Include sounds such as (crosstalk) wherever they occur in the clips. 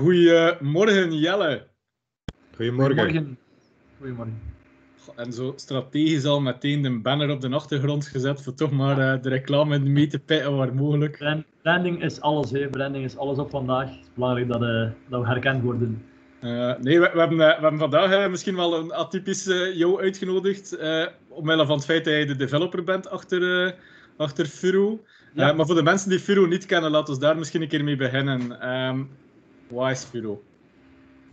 Goedemorgen Jelle. Goedemorgen. Goedemorgen. Goedemorgen. En zo strategisch al meteen de banner op de achtergrond gezet voor toch maar uh, de reclame mee te pitten waar mogelijk. Brand, branding is alles, hè. branding is alles op vandaag. Het is belangrijk dat, uh, dat we herkend worden. Uh, nee, we, we, hebben, we hebben vandaag misschien wel een atypische jou uitgenodigd, omwille van het feit dat jij de developer bent achter, achter Furo. Ja. maar voor de mensen die Furo niet kennen, laten we daar misschien een keer mee beginnen. Um, is Furo?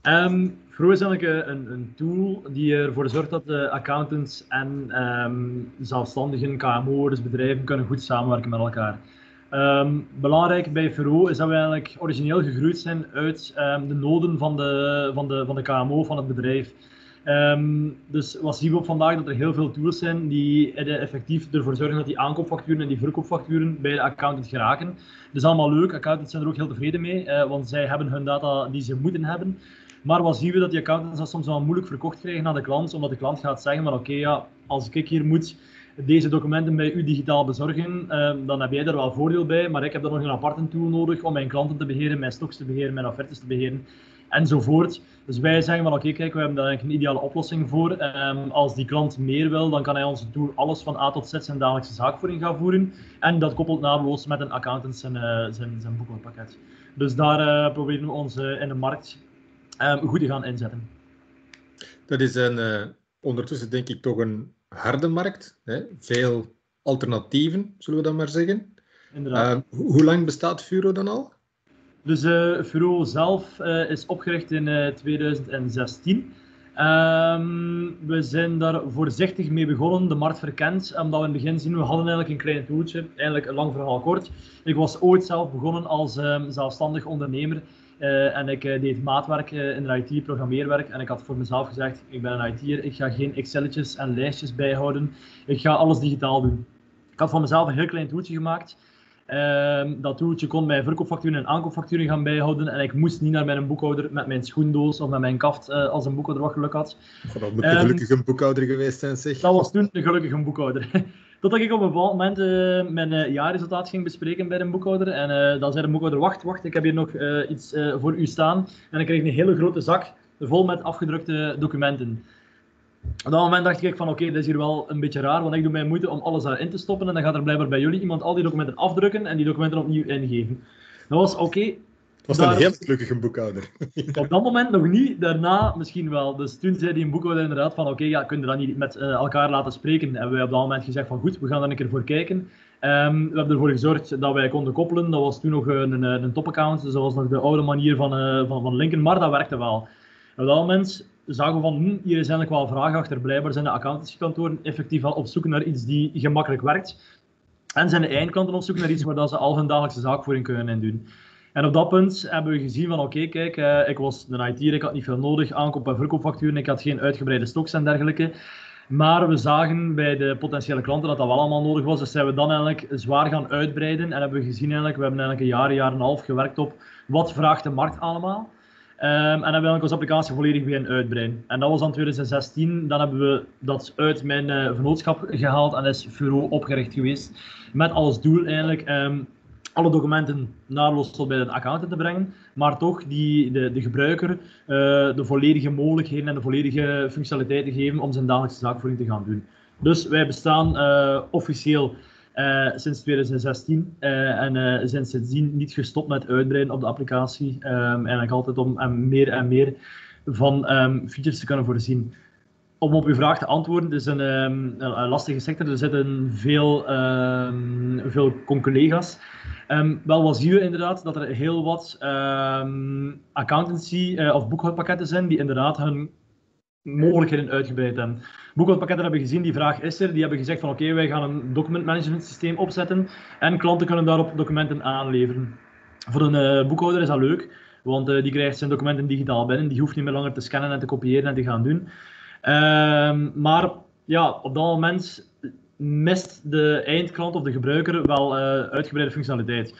Um, Furo is eigenlijk een, een, tool die ervoor zorgt dat de accountants en um, zelfstandigen, KMO'ers, bedrijven kunnen goed samenwerken met elkaar. Um, belangrijk bij Furo is dat we eigenlijk origineel gegroeid zijn uit de noden van de, van, de, van de KMO, van het bedrijf. Dus wat zien we op vandaag? Dat er heel veel tools zijn die effectief ervoor zorgen dat die aankoopfacturen en die verkoopfacturen bij de accountant geraken. Dat is allemaal leuk, accountants zijn er ook heel tevreden mee, uh, want zij hebben hun data die ze moeten hebben. Maar wat zien we dat die accountants dat soms wel moeilijk verkocht krijgen aan de klant, omdat de klant gaat zeggen van oké, ja, als ik hier moet deze documenten bij u digitaal bezorgen, eh, dan heb jij daar wel voordeel bij, maar ik heb dan nog een aparte tool nodig om mijn klanten te beheren, mijn stocks te beheren, mijn offertes te beheren, enzovoort. Dus wij zeggen van oké, kijk, we hebben daar eigenlijk een ideale oplossing voor. Um, als die klant meer wil, dan kan hij onze tool alles van A tot Z zijn dagelijkse zaakvoering gaan voeren. En dat koppelt naadloos met een accountant zijn, uh, zijn, zijn boekhoudpakket. Dus daar uh, proberen we ons in de markt um, goed te gaan inzetten. Dat is een, ondertussen denk ik toch een harde markt. Hè? Veel alternatieven, zullen we dan maar zeggen. Inderdaad. Uh, hoe lang bestaat Furo dan al? Dus uh, Furo zelf uh, is opgericht in 2016. Um, we zijn daar voorzichtig mee begonnen, de markt verkend, omdat we in het begin zien, we hadden eigenlijk een klein toeltje, eigenlijk een lang verhaal kort. Ik was ooit zelf begonnen als um, zelfstandig ondernemer en ik deed maatwerk uh, in de IT, programmeerwerk. En ik had voor mezelf gezegd, ik ben een IT'er, ik ga geen Excelletjes en lijstjes bijhouden. Ik ga alles digitaal doen. Ik had voor mezelf een heel klein toeltje gemaakt. Ehm, dat toeltje kon mij verkoopfacturen en aankoopfacturen gaan bijhouden. En ik moest niet naar mijn boekhouder met mijn schoendoos of met mijn kaft als een boekhouder wat geluk had. Oh, dat moet een gelukkige um, boekhouder geweest zijn, zeg. Dat was toen een gelukkige boekhouder. (laughs) Totdat ik op een bepaald moment uh, mijn uh, jaarresultaat ging bespreken bij de boekhouder. En dan zei de boekhouder, wacht, wacht, ik heb hier nog iets voor u staan. En ik kreeg een hele grote zak vol met afgedrukte documenten. Op dat moment dacht ik van, oké, okay, dat is hier wel een beetje raar, want ik doe mijn moeite om alles daarin te stoppen. En dan gaat er blijkbaar bij jullie iemand al die documenten afdrukken en die documenten opnieuw ingeven. Dat was oké, okay, was daar... een heel gelukkige boekhouder. (laughs) Op dat moment nog niet, daarna misschien wel. Dus toen zei die boekhouder inderdaad van oké, okay, ja, kun je dat niet met uh, elkaar laten spreken? En we op dat moment gezegd van goed, we gaan er een keer voor kijken. Um, we hebben ervoor gezorgd dat wij konden koppelen. Dat was toen nog een, een, een topaccount, dus dat was nog de oude manier van, uh, van, van linken, maar dat werkte wel. Op dat moment zagen we van, hm, hier is eigenlijk wel vraag achter. Blijkbaar zijn de accountancykantoren effectief al op zoek naar iets die gemakkelijk werkt. En zijn de eindklanten op zoek naar iets waar dat ze al hun dagelijkse zaakvoering kunnen in doen. En op dat punt hebben we gezien van oké, kijk, uh, ik was een IT, ik had niet veel nodig, aankoop- en verkoopfacturen, ik had geen uitgebreide stocks en dergelijke. Maar we zagen bij de potentiële klanten dat dat wel allemaal nodig was. Dus zijn we dan eigenlijk zwaar gaan uitbreiden en hebben we gezien eigenlijk, we hebben eigenlijk een jaar, jaar en een half gewerkt op wat vraagt de markt allemaal. Um, en hebben we eigenlijk onze applicatie volledig weer uitbreiden. En dat was dan 2016. Dan hebben we dat uit mijn uh, gehaald en is Furo opgericht geweest. Met als doel eigenlijk um, alle documenten naadloos tot bij de accountant te brengen, maar toch die, de, de gebruiker uh, de volledige mogelijkheden en de volledige functionaliteiten geven om zijn dagelijkse zaakvoering te gaan doen. Dus wij bestaan uh, officieel uh, sinds 2016 en zijn sindsdien niet gestopt met uitbreiden op de applicatie. Um, eigenlijk altijd om um, meer en meer van um, features te kunnen voorzien om op uw vraag te antwoorden, het is een, een lastige sector. Er zitten veel, veel collega's. Wel, wat zien we inderdaad? Dat er heel wat accountancy uh, of boekhoudpakketten zijn die inderdaad hun mogelijkheden uitgebreid hebben. Boekhoudpakketten hebben gezien, die vraag is er. Die hebben gezegd van oké, wij gaan een document management systeem opzetten en klanten kunnen daarop documenten aanleveren. Voor een uh, boekhouder is dat leuk, want uh, die krijgt zijn documenten digitaal binnen. Die hoeft niet meer langer te scannen en te kopiëren en te gaan doen. Um, maar ja, op dat moment mist de eindklant of de gebruiker wel uh, uitgebreide functionaliteit.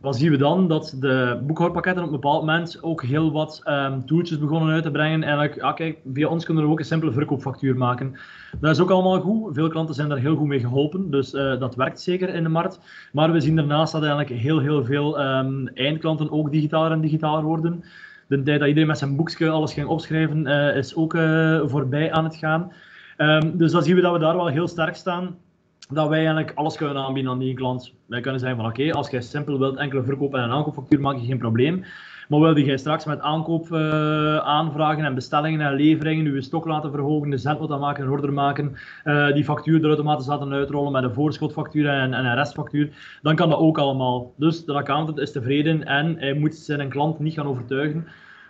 Wat zien we dan? Dat de boekhoudpakketten op een bepaald moment ook heel wat um, begonnen uit te brengen. Eigenlijk, ja, kijk, via ons kunnen we ook een simpele verkoopfactuur maken. Dat is ook allemaal goed. Veel klanten zijn daar heel goed mee geholpen, dus uh, dat werkt zeker in de markt. Maar we zien daarnaast dat eigenlijk heel, heel veel um, eindklanten ook digitaler en digitaler worden. de tijd dat iedereen met zijn boekje alles ging opschrijven, is ook voorbij aan het gaan. Ehm, dus dan zien we dat we daar wel heel sterk staan dat wij eigenlijk alles kunnen aanbieden aan die klant. Wij kunnen zeggen van oké, als jij simpel wilt enkele verkoop en een aankoopfactuur, maak je geen probleem. Maar wil jij straks met aankoop uh, aanvragen en bestellingen en leveringen je stok laten verhogen, de zendnota maken, een order maken, uh, die factuur er automatisch laten uitrollen met een voorschotfactuur en, en, een restfactuur, dan kan dat ook allemaal. Dus de accountant is tevreden en hij moet zijn klant niet gaan overtuigen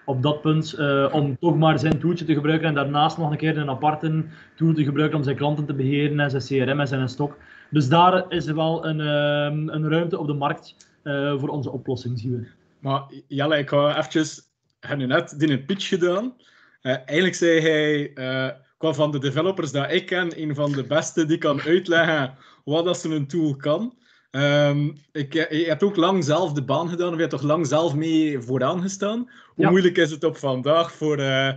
op dat punt uh, om toch maar zijn tooltje te gebruiken en daarnaast nog een keer een aparte tool te gebruiken om zijn klanten te beheren en zijn CRM en zijn stok. Dus daar is er wel een, uh, een ruimte op de markt uh, voor onze oplossing, zien we. Maar Jelle, ik ga eventjes... Net een pitch gedaan. eigenlijk zei hij, qua van de developers dat ik ken, een van de beste die kan uitleggen wat dat een tool kan. Um, ik, je hebt ook lang zelf de baan gedaan, of je hebt toch lang zelf mee vooraan gestaan. Hoe moeilijk is het op vandaag voor uh,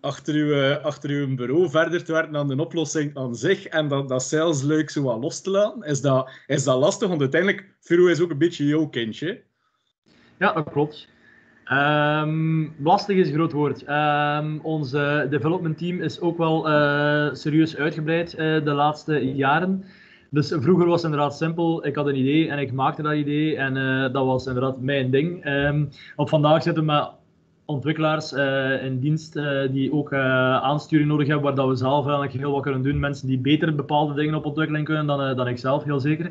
achter, uw, achter uw bureau verder te werken aan de oplossing aan zich en dat, dat zelfs leuk zo wat los te laten? Is dat, is dat lastig? Want uiteindelijk, Firo is ook een beetje jouw kindje. Ja, dat klopt. Um, lastig is een groot woord. Um, ons development team is ook wel uh, serieus uitgebreid uh, de laatste jaren. Dus vroeger was het inderdaad simpel. Ik had een idee en ik maakte dat idee. En uh, dat was inderdaad mijn ding. Um, op vandaag zitten we met ontwikkelaars uh, in dienst uh, die ook aansturing nodig hebben, waar dat we zelf eigenlijk heel wat kunnen doen. Mensen die beter bepaalde dingen op ontwikkeling kunnen dan, dan ik zelf, heel zeker.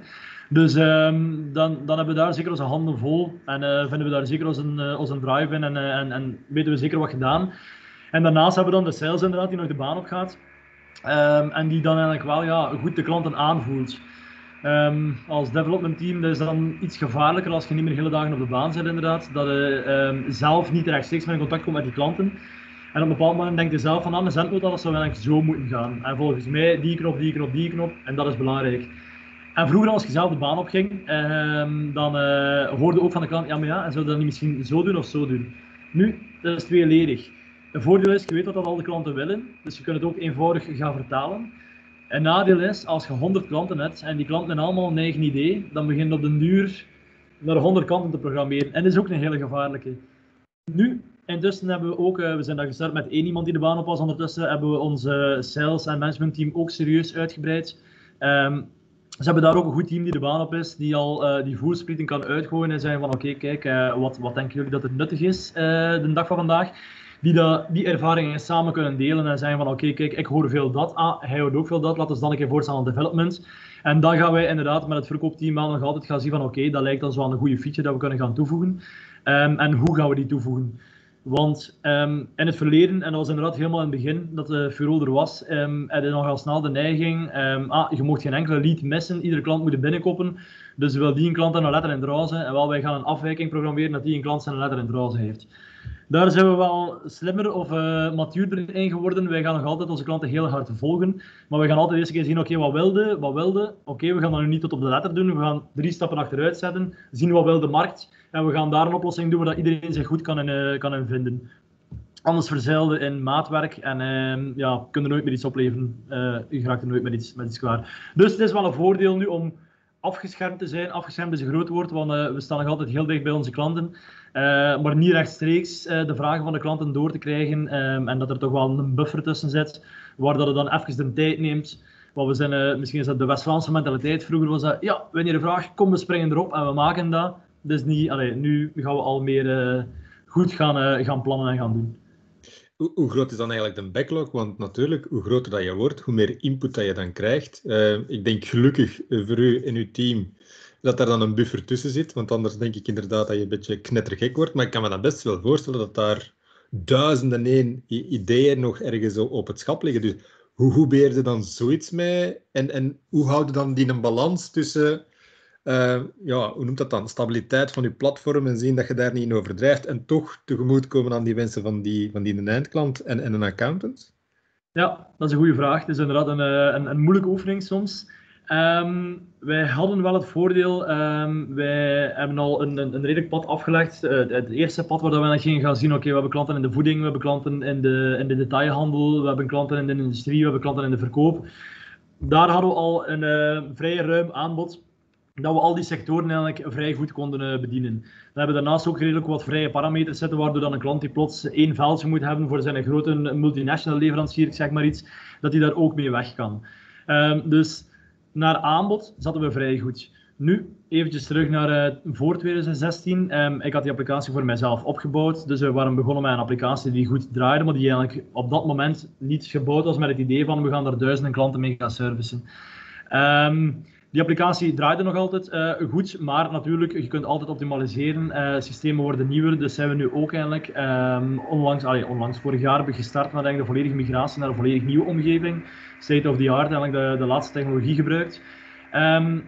Dus um, dan, dan hebben we daar zeker onze handen vol. En vinden we daar zeker onze, onze drive in en, en, en weten we zeker wat gedaan. En daarnaast hebben we dan de sales inderdaad, die nog de baan op gaat. Um, en die dan eigenlijk wel ja, goed de klanten aanvoelt. Um, als development team dat is dan iets gevaarlijker als je niet meer hele dagen op de baan zit inderdaad. Dat je um, zelf niet rechtstreeks in contact komt met die klanten. En op een bepaald moment denkt je zelf van, ah, mijn zendnota dat zou eigenlijk zo moeten gaan. En volgens mij die knop, die knop, die knop. En dat is belangrijk. En vroeger als je zelf de baan opging, dan uh, hoorde ook van de klant, ja maar ja, en zou dat niet misschien zo doen of zo doen. Nu, dat is tweeledig. Een voordeel is, je weet wat dat al de klanten willen, dus je kunt het ook eenvoudig gaan vertalen. Een nadeel is, als je 100 klanten hebt en die klanten hebben allemaal een eigen idee, dan begin je op de duur naar 100 kanten te programmeren. En dat is ook een hele gevaarlijke. Nu, intussen hebben we ook, uh, we zijn daar gestart met één iemand die de baan op was. Ondertussen hebben we onze sales- en management team ook serieus uitgebreid. Um, ze hebben daar ook een goed team die de baan op is, die al uh, die voersplitting kan uitgooien en zeggen van oké, kijk, uh, wat, wat denken jullie dat het nuttig is de dag van vandaag die die ervaringen samen kunnen delen en zeggen van oké, kijk, ik hoor veel dat, ah, hij hoort ook veel dat, laten we dan een keer voorstellen aan development. En dan gaan wij inderdaad met het verkoopteam wel nog altijd gaan zien van oké, dat lijkt ons wel een goede feature dat we kunnen gaan toevoegen. Um, en hoe gaan we die toevoegen? Want um, in het verleden, en dat was inderdaad helemaal in het begin dat de Furo er was, um, had je nogal snel de neiging, ah, je mocht geen enkele lead missen, iedere klant moet binnenkoppen. Dus wil die een klant een letter in drazen, en wel wij gaan een afwijking programmeren dat die een klant zijn letter in drazen heeft. Daar zijn we wel slimmer of uh, matuurder in geworden. Wij gaan nog altijd onze klanten heel hard volgen. Maar we gaan altijd eerst keer zien, oké, wat wilde, wat wilde. Oké, we gaan dat nu niet tot op de letter doen. We gaan drie stappen achteruit zetten, zien wat wil de markt. En we gaan daar een oplossing doen waar iedereen zich goed kan in, uh, kan in vinden. Anders verzeilde in maatwerk en uh, ja, kunnen nooit meer iets opleveren. Je raakt er nooit meer iets, met iets klaar. Dus het is wel een voordeel nu om afgeschermd te zijn. Afgeschermd is een groot woord, want we staan nog altijd heel dicht bij onze klanten. Uh, maar niet rechtstreeks uh, de vragen van de klanten door te krijgen. Um, en dat er toch wel een buffer tussen zit, waar dat het dan even de tijd neemt. Want we zijn, misschien is dat de West-Vlaamse mentaliteit. Vroeger was dat, ja, wanneer een vraag, kom, we springen erop en we maken dat. Dus niet, allee, nu gaan we al meer goed gaan, gaan plannen en gaan doen. Hoe, groot is dan eigenlijk de backlog? Want natuurlijk, hoe groter dat je wordt, hoe meer input dat je dan krijgt. ik denk gelukkig voor u en uw team dat er dan een buffer tussen zit. Want anders denk ik inderdaad dat je een beetje knettergek wordt. Maar ik kan me dan best wel voorstellen dat daar duizenden één ideeën nog ergens op het schap liggen. Dus hoe, hoe beheer je dan zoiets mee? En, en hoe houd je dan die een balans tussen, uh, ja, hoe noemt dat dan, stabiliteit van je platform en zien dat je daar niet in overdrijft en toch tegemoetkomen aan die mensen van die, van die eindklant en, en een accountant? Ja, dat is een goede vraag. Het is inderdaad een, eh, een, een moeilijke oefening soms. Um, wij hadden wel het voordeel, um, wij hebben al een, een, een redelijk pad afgelegd. Uh, het eerste pad waar we dan gingen gaan zien, oké, we hebben klanten in de voeding, we hebben klanten in de, in de detailhandel, we hebben klanten in de industrie, we hebben klanten in de verkoop. Daar hadden we al een vrij ruim aanbod. Dat we al die sectoren eigenlijk vrij goed konden uh, bedienen. We hebben daarnaast ook redelijk wat vrije parameters zetten, waardoor dan een klant die plots één veldje moet hebben voor zijn grote multinational leverancier, ik zeg maar iets, dat hij daar ook mee weg kan. Um, dus naar aanbod zaten we vrij goed. Nu, eventjes terug naar uh, voor 2016. Um, ehm, ik had die applicatie voor mijzelf opgebouwd. Dus we waren begonnen met een applicatie die goed draaide, maar die eigenlijk op dat moment niet gebouwd was met het idee van we gaan daar duizenden klanten mee gaan servicen. Um, die applicatie draaide nog altijd uh, goed, maar natuurlijk, je kunt altijd optimaliseren. Uh, systemen worden nieuwer, dus zijn we nu ook eigenlijk um, onlangs, allee, onlangs, vorig jaar hebben we gestart met de volledige migratie naar een volledig nieuwe omgeving. State of the art, eigenlijk de, laatste technologie gebruikt. Um,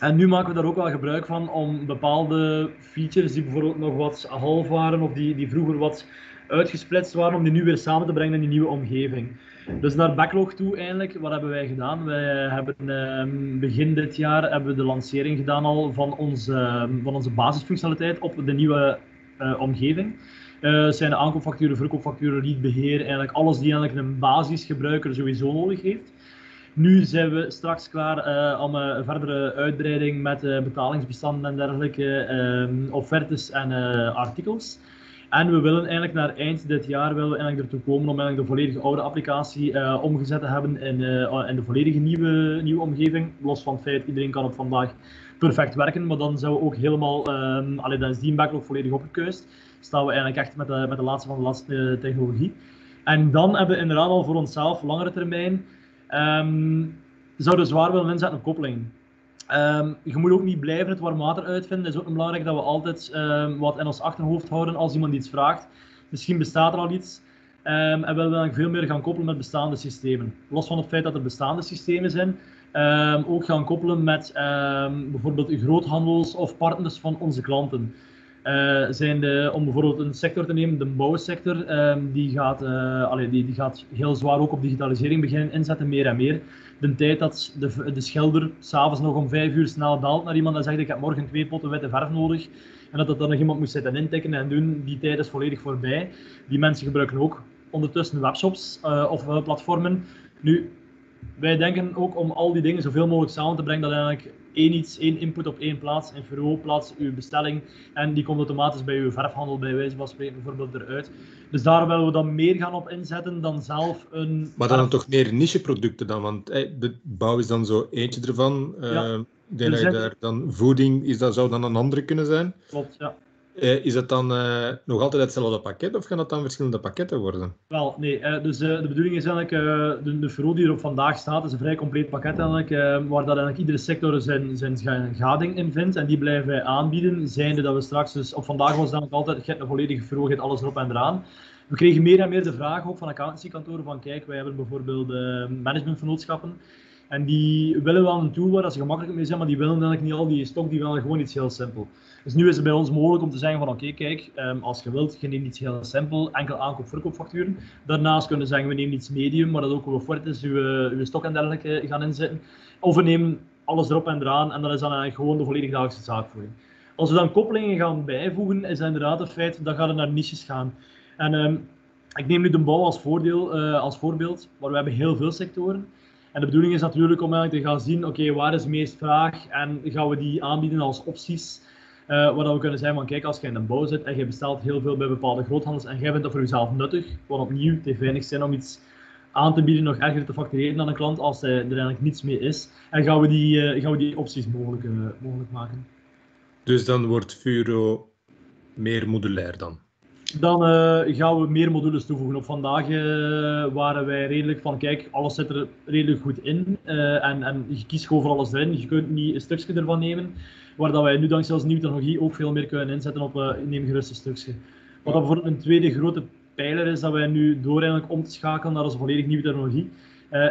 en nu maken we daar ook wel gebruik van om bepaalde features die bijvoorbeeld nog wat half waren of die, die vroeger wat uitgesplitst waren, om die nu weer samen te brengen in die nieuwe omgeving. Dus naar backlog toe eigenlijk, wat hebben wij gedaan? Wij hebben uh, begin dit jaar hebben we de lancering gedaan al van onze, uh, van onze basisfunctionaliteit op de nieuwe uh, omgeving. Uh, zijn de aankoopfacturen, verkoopfacturen, leadbeheer, eigenlijk alles die eigenlijk een basisgebruiker sowieso nodig heeft. Nu zijn we straks klaar uh, om een verdere uitbreiding met uh, betalingsbestanden en dergelijke, uh, offertes en artikels. En we willen eigenlijk naar eind dit jaar willen we eigenlijk ertoe komen om eigenlijk de volledige oude applicatie uh, omgezet te hebben in, uh, in de volledige nieuwe, nieuwe omgeving. Los van het feit, iedereen kan op vandaag perfect werken, maar dan zijn we ook helemaal, um, dan is die backlog volledig opgekuist. Staan we eigenlijk echt met de, met de laatste van de laatste uh, technologie. En dan hebben we inderdaad al voor onszelf, langere termijn, um, zouden zwaar willen inzetten op koppeling. Um, je moet ook niet blijven het warm water uitvinden. Het is ook belangrijk dat we altijd um, wat in ons achterhoofd houden als iemand iets vraagt. Misschien bestaat er al iets. Um, en willen we dan veel meer gaan koppelen met bestaande systemen. Los van het feit dat er bestaande systemen zijn, ook gaan koppelen met bijvoorbeeld groothandels of partners van onze klanten. Uh, zijn de, om bijvoorbeeld een sector te nemen, de bouwsector, um, die, gaat, uh, allee, die, die gaat heel zwaar ook op digitalisering beginnen inzetten, meer en meer de tijd dat de, de schilder s'avonds nog om vijf uur snel belt naar iemand en zegt ik heb morgen twee potten witte verf nodig en dat dat dan nog iemand moet zitten intikken en doen, die tijd is volledig voorbij. Die mensen gebruiken ook ondertussen webshops uh, of platformen. Nu, wij denken ook om al die dingen zoveel mogelijk samen te brengen, dat eigenlijk één iets, één input op één plaats, in Fero plaats uw bestelling en die komt automatisch bij uw verfhandel bij wijze van spreken bijvoorbeeld eruit. Dus daar willen we dan meer gaan op inzetten dan zelf een... Maar dan toch meer niche-producten dan, want de bouw is dan zo eentje ervan. Ja. Uh, denk dat daar dan voeding, is dat, zou dan een andere kunnen zijn? Klopt, ja. Uh, is het dan uh, nog altijd hetzelfde pakket of gaan dat dan verschillende pakketten worden? Wel, nee. Uh, dus de bedoeling is eigenlijk, de, de die er op vandaag staat, is een vrij compleet pakket eigenlijk, waar dat eigenlijk iedere sector zijn, zijn gading in vindt en die blijven wij aanbieden, zijnde dat we straks, dus op vandaag was dan altijd, je hebt een volledige Fero, je alles erop en eraan. We kregen meer en meer de vraag ook van accountancykantoren van kijk, wij hebben bijvoorbeeld managementvernootschappen en die willen wel een tool waar ze gemakkelijk mee zijn, maar die willen eigenlijk niet al die stok, die willen gewoon iets heel simpel. Dus nu is het bij ons mogelijk om te zeggen van oké, kijk, um, als je wilt, je neemt iets heel simpel, enkel aankoop-verkoopfacturen. Daarnaast kunnen we zeggen, we nemen iets medium, maar dat ook wel fort is, uw, uw stok en dergelijke gaan inzetten. Of we nemen alles erop en eraan en dat is dan eigenlijk gewoon de volledige dagelijkse zaakvoering. Als we dan koppelingen gaan bijvoegen, is dat inderdaad het feit dat gaat naar niches gaan. En um, ik neem nu de bouw als, voordeel, uh, als voorbeeld, maar we hebben heel veel sectoren. En de bedoeling is natuurlijk om eigenlijk te gaan zien, oké, waar is meest vraag en gaan we die aanbieden als opties. Uh, waar we kunnen zeggen van kijk, als je in een bouw zit en je bestelt heel veel bij bepaalde groothandels en jij vindt dat voor jezelf nuttig, want opnieuw, het heeft weinig zin om iets aan te bieden, nog erger te factureren aan een klant als er eigenlijk niets meer is. En gaan we die, uh, gaan we die opties mogelijk, uh, mogelijk maken. Dus dan wordt Furo meer modulair dan? Dan uh, gaan we meer modules toevoegen. Op vandaag uh, waren wij redelijk van, kijk, alles zit er redelijk goed in. Uh, en, en je kiest gewoon voor alles erin. Je kunt niet een stukje ervan nemen. Waar dat wij nu dankzij onze nieuwe technologie ook veel meer kunnen inzetten op neem gerust een stukje. Wat dan bijvoorbeeld een tweede grote pijler is, dat wij nu door eigenlijk om te schakelen naar onze volledig nieuwe technologie,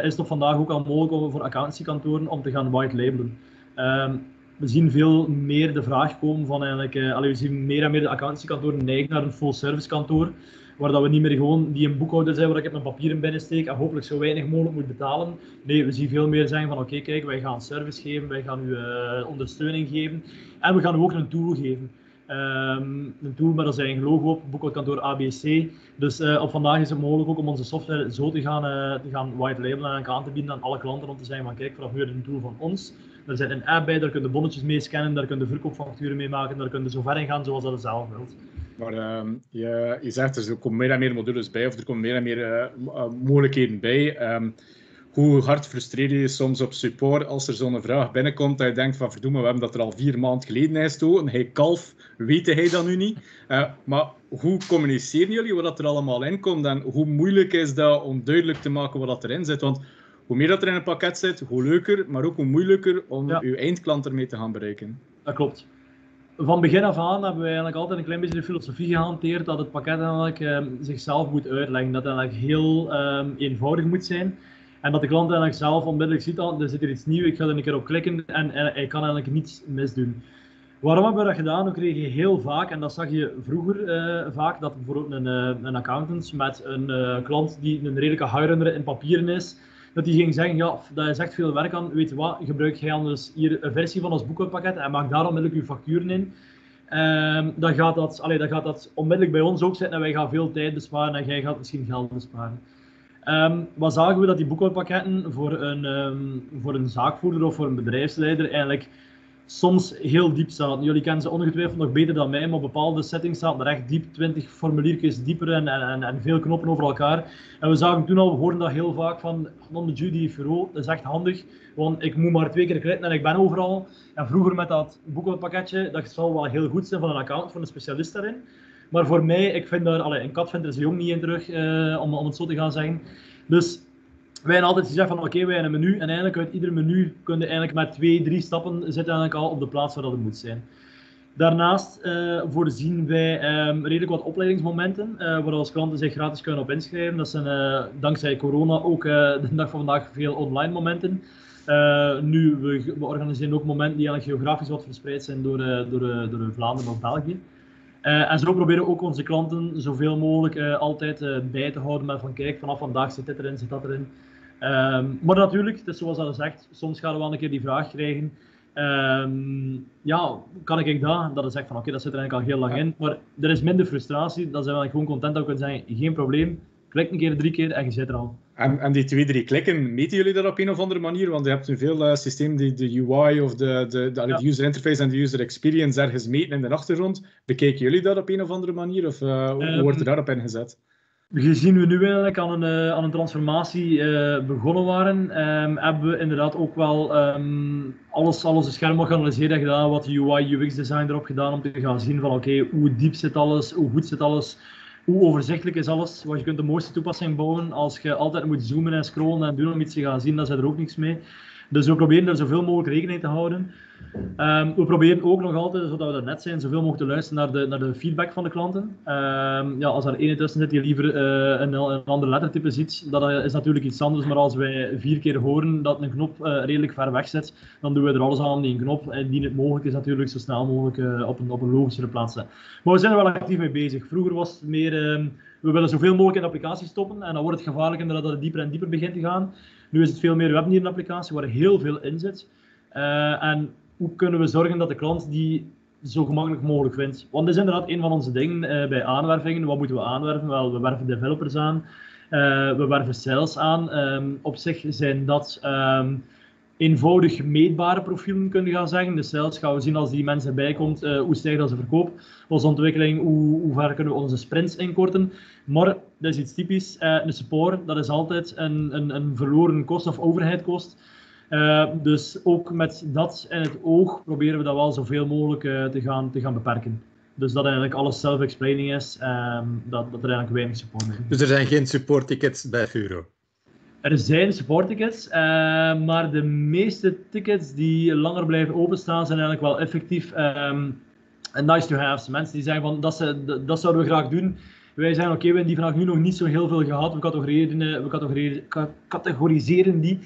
is het vandaag ook al mogelijk voor accountancykantoren om te gaan white labelen. Ehm, we zien veel meer de vraag komen van eigenlijk, uh, allee, we zien meer en meer de accountancykantoren neigen naar een full service kantoor, waar dat we niet meer gewoon die een boekhouder zijn waar ik mijn papieren binnen steek en hopelijk zo weinig mogelijk moet betalen. Nee, we zien veel meer zeggen van oké, kijk, wij gaan service geven, wij gaan u uh, ondersteuning geven en we gaan u ook een tool geven. Um, een tool met zijn eigen logo op, boekhoudkantoor ABC. Dus uh, op vandaag is het mogelijk ook om onze software zo te gaan, uh, te gaan white labelen en aan te bieden aan alle klanten om te zeggen van kijk, vanaf nu een tool van ons. Er zit een app bij, daar kun je bonnetjes mee scannen, daar kun je verkoopfacturen mee maken, daar kun je zo ver in gaan zoals dat je zelf wilt. Maar uh, je, je zegt er komen meer en meer modules bij, of er komen meer en meer uh, mogelijkheden bij. Um, hoe hard frustreer je je soms op support als er zo'n vraag binnenkomt dat je denkt van verdomme, we hebben dat er al vier maanden geleden is en hij kalf, weet hij dat nu niet. Uh, maar hoe communiceren jullie wat er allemaal in komt en hoe moeilijk is dat om duidelijk te maken wat erin zit? Want hoe meer dat er in een pakket zit, hoe leuker, maar ook hoe moeilijker om ja. uw eindklant ermee te gaan bereiken. Dat klopt. Van begin af aan hebben we eigenlijk altijd een klein beetje de filosofie gehanteerd dat het pakket eigenlijk uh, zichzelf moet uitleggen. Dat het eigenlijk heel uh, eenvoudig moet zijn. En dat de klant eigenlijk zelf onmiddellijk ziet, dat er zit er iets nieuws, ik ga er een keer op klikken en, en hij kan eigenlijk niets misdoen. Waarom hebben we dat gedaan? We kregen heel vaak, en dat zag je vroeger uh, vaak, dat bijvoorbeeld een, uh, een accountant met een uh, klant die een redelijke huirender in papieren is, dat die ging zeggen, ja, dat is echt veel werk aan, weet je wat, gebruik jij anders hier een versie van ons boekhoudpakket en maak daar onmiddellijk je facturen in. Um, dan, gaat dat, allee, dan gaat dat onmiddellijk bij ons ook zitten en wij gaan veel tijd besparen en jij gaat misschien geld besparen. Um, wat zagen we dat die boekhoudpakketten voor een, um, voor een zaakvoerder of voor een bedrijfsleider eigenlijk soms heel diep zaten. Jullie kennen ze ongetwijfeld nog beter dan mij, maar bepaalde settings zaten er echt diep, 20 formuliertjes dieper en, en, en, veel knoppen over elkaar. En we zagen toen al, we hoorden dat heel vaak van, non de Judy Bureau, dat is echt handig, want ik moet maar twee keer klikken en ik ben overal. En vroeger met dat boekhoudpakketje, dat zal wel heel goed zijn van een account, van een specialist daarin. Maar voor mij, ik vind daar, allez, een kat vindt er zijn jong niet in terug, uh, om, om het zo te gaan zeggen. Dus wij hebben altijd gezegd van oké, wij hebben een menu en eigenlijk uit ieder menu kun je eigenlijk met twee, drie stappen zitten eigenlijk al op de plaats waar dat moet zijn. Daarnaast uh, voorzien wij um, redelijk wat opleidingsmomenten, uh, waar als klanten zich gratis kunnen op inschrijven. Dat zijn uh, dankzij corona ook de dag van vandaag veel online momenten. nu, we, we, organiseren ook momenten die eigenlijk geografisch wat verspreid zijn door, door, door Vlaanderen of België. En zo proberen we ook onze klanten zoveel mogelijk altijd bij te houden met van kijk, vanaf vandaag zit dit erin, zit dat erin. Um, maar natuurlijk, het is zoals dat zegt, soms gaan we wel een keer die vraag krijgen. Um, ja, kan ik dat? Dat is echt van oké, okay, dat zit er eigenlijk al heel lang in. Maar er is minder frustratie, dan zijn we gewoon content dat we kunnen zeggen, geen probleem, klik een keer, drie keer en je zit er al. En, en die twee, drie klikken, meten jullie dat op een of andere manier? Want je hebt in veel uh, systemen die de UI of de, de, de, ja. de, user interface en de user experience ergens meten in de achtergrond. Bekijken jullie dat op een of andere manier? Of uh, hoe um, wordt er daarop ingezet? Gezien we nu eigenlijk aan een, uh, aan een transformatie uh, begonnen waren, um, hebben we inderdaad ook wel um, alles, alles scherm geanalyseerd en gedaan, wat UI, UX design erop gedaan, om te gaan zien van oké, hoe diep zit alles, hoe goed zit alles, hoe overzichtelijk is alles. Want je kunt de mooiste toepassing bouwen als je altijd moet zoomen en scrollen en doen om iets te gaan zien, dan zit er ook niks mee. Dus we proberen er zoveel mogelijk rekening te houden. Um, we proberen ook nog altijd, zodat we er net zijn, zoveel mogelijk te luisteren naar de, naar de feedback van de klanten. Um, ja, als er één tussen zit die liever uh, een, een ander lettertype ziet, dat is natuurlijk iets anders. Maar als wij vier keer horen dat een knop uh, redelijk ver weg zit, dan doen we er alles aan om die knop, indien het mogelijk is, natuurlijk zo snel mogelijk op, een, op een logischere plaats zetten. Maar we zijn er wel actief mee bezig. Vroeger was het meer, um, we willen zoveel mogelijk in de applicatie stoppen en dan wordt het gevaarlijk inderdaad dat het dieper en dieper begint te gaan. Nu is het veel meer webnier applicatie waar heel veel in zit. en hoe kunnen we zorgen dat de klant die zo gemakkelijk mogelijk vindt. Want dat is inderdaad een van onze dingen uh, bij aanwervingen. Wat moeten we aanwerven? Wel, we werven developers aan, uh, we werven sales aan. Um, op zich zijn dat um, eenvoudig meetbare profielen, kunnen gaan zeggen. De sales gaan we zien als die mensen bijkomt, uh, hoe stijgt onze verkoop, onze ontwikkeling, hoe, hoe ver kunnen we onze sprints inkorten. Maar dat is iets typisch. de support, dat is altijd een, een, een verloren kost of overheidkost. Uh, dus ook met dat in het oog proberen we dat wel zoveel mogelijk uh, te, gaan, te gaan beperken. Dus dat eigenlijk alles self-explaining is, um, dat, dat er eigenlijk weinig support is. Dus er zijn geen support tickets bij Furo? Er zijn support tickets, uh, maar de meeste tickets die langer blijven openstaan zijn eigenlijk wel effectief um, nice to have. Mensen die zeggen van dat, ze, dat, zouden we graag doen. Wij zeggen oké, we hebben die vandaag nu nog niet zo heel veel gehad. We categoriseren, we categoriseren, die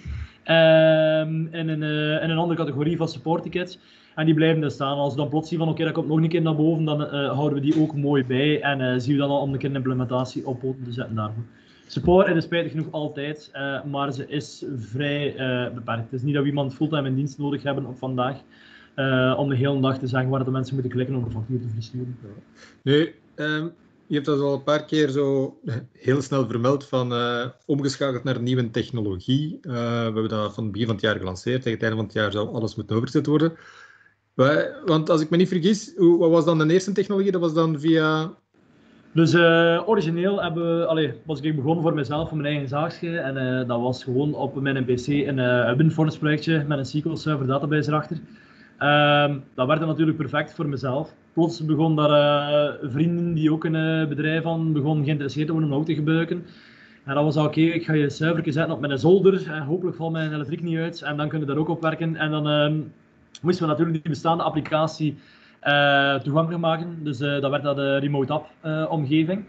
Um, in, een, uh, in een andere categorie van supporttickets. En die blijven er staan. Als we dan plots zien van oké, dat komt nog een keer naar boven, dan uh, houden we die ook mooi bij. En zien we dan al om een keer een implementatie op te zetten daarvoor. Support is spijtig genoeg altijd, maar ze is vrij beperkt. Het is niet dat we iemand fulltime in dienst nodig hebben op vandaag. om de hele dag te zeggen waar de mensen moeten klikken om de factuur te versturen. Nu, um, je hebt dat al een paar keer zo heel snel vermeld van omgeschakeld naar nieuwe technologie. We hebben dat van het begin van het jaar gelanceerd. Tegen het einde van het jaar zou alles moeten overgezet worden. Want als ik me niet vergis, wat was dan de eerste technologie? Dat was dan via... Dus uh, origineel hebben allee, was ik begonnen voor mezelf, voor mijn eigen zaakje. En dat was gewoon op mijn PC een uh, WinForms projectje met een SQL Server database erachter. Um, dat werd natuurlijk perfect voor mezelf. Plots begon daar vrienden die ook een bedrijf van begon geïnteresseerd te worden om ook te gebruiken. En dan was oké, ik ga je server zetten op mijn zolder. En hopelijk valt mijn elektriek niet uit. En dan kunnen we daar ook op werken. En dan uh, moesten we natuurlijk die bestaande applicatie toegankelijk maken. Dus dat werd dat de remote app omgeving.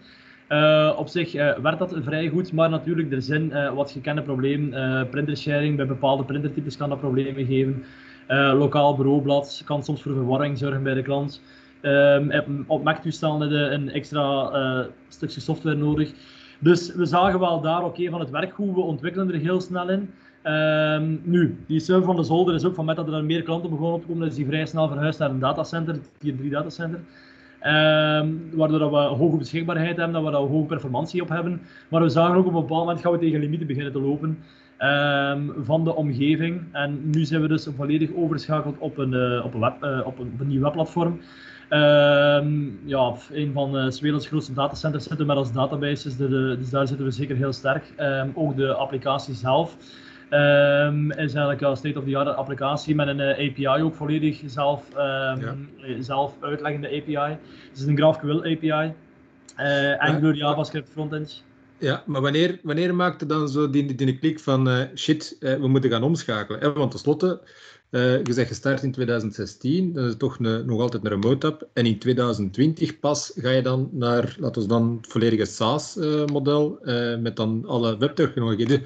op zich werd dat vrij goed, maar natuurlijk er zijn wat gekende problemen. printersharing, bij bepaalde printertypes kan dat problemen geven. Uh, lokaal bureaublad kan soms voor verwarring zorgen bij de klant. Um, op Mac-toestellen hebben een extra uh, stukje software nodig. Dus we zagen wel daar, oké, van het werk goed, we ontwikkelen er heel snel in. Um, nu, die server van de zolder is ook van met dat er meer klanten begonnen op te komen, is die vrij snel verhuisd naar een datacenter, tier 3 datacenter. Um, waardoor we hoge beschikbaarheid hebben, dat we daar hoge performantie op hebben. Maar we zagen ook op een bepaald moment gaan we tegen limieten beginnen te lopen. Um, van de omgeving. En nu zijn we dus volledig overgeschakeld op een, op een, web, uh, op een, op een nieuw webplatform. Ja, een van de werelds grootste datacenters zitten met als databases, de, dus daar zitten we zeker heel sterk. Ook de applicatie zelf um, is eigenlijk een state-of-the-art applicatie met een uh, API ook volledig zelf, ja. zelf uitleggende API. Het is een GraphQL API, uh, Angular, JavaScript frontends. Ja, maar wanneer, wanneer maakte dan zo die, die klik van uh, shit, uh, we moeten gaan omschakelen? Hè? Want tenslotte, uh, je bent gestart in 2016, dat is toch een, nog altijd een remote app. En in 2020 pas ga je dan naar, laten we dan het volledige SaaS-model met dan alle webtechnologieën. Dus,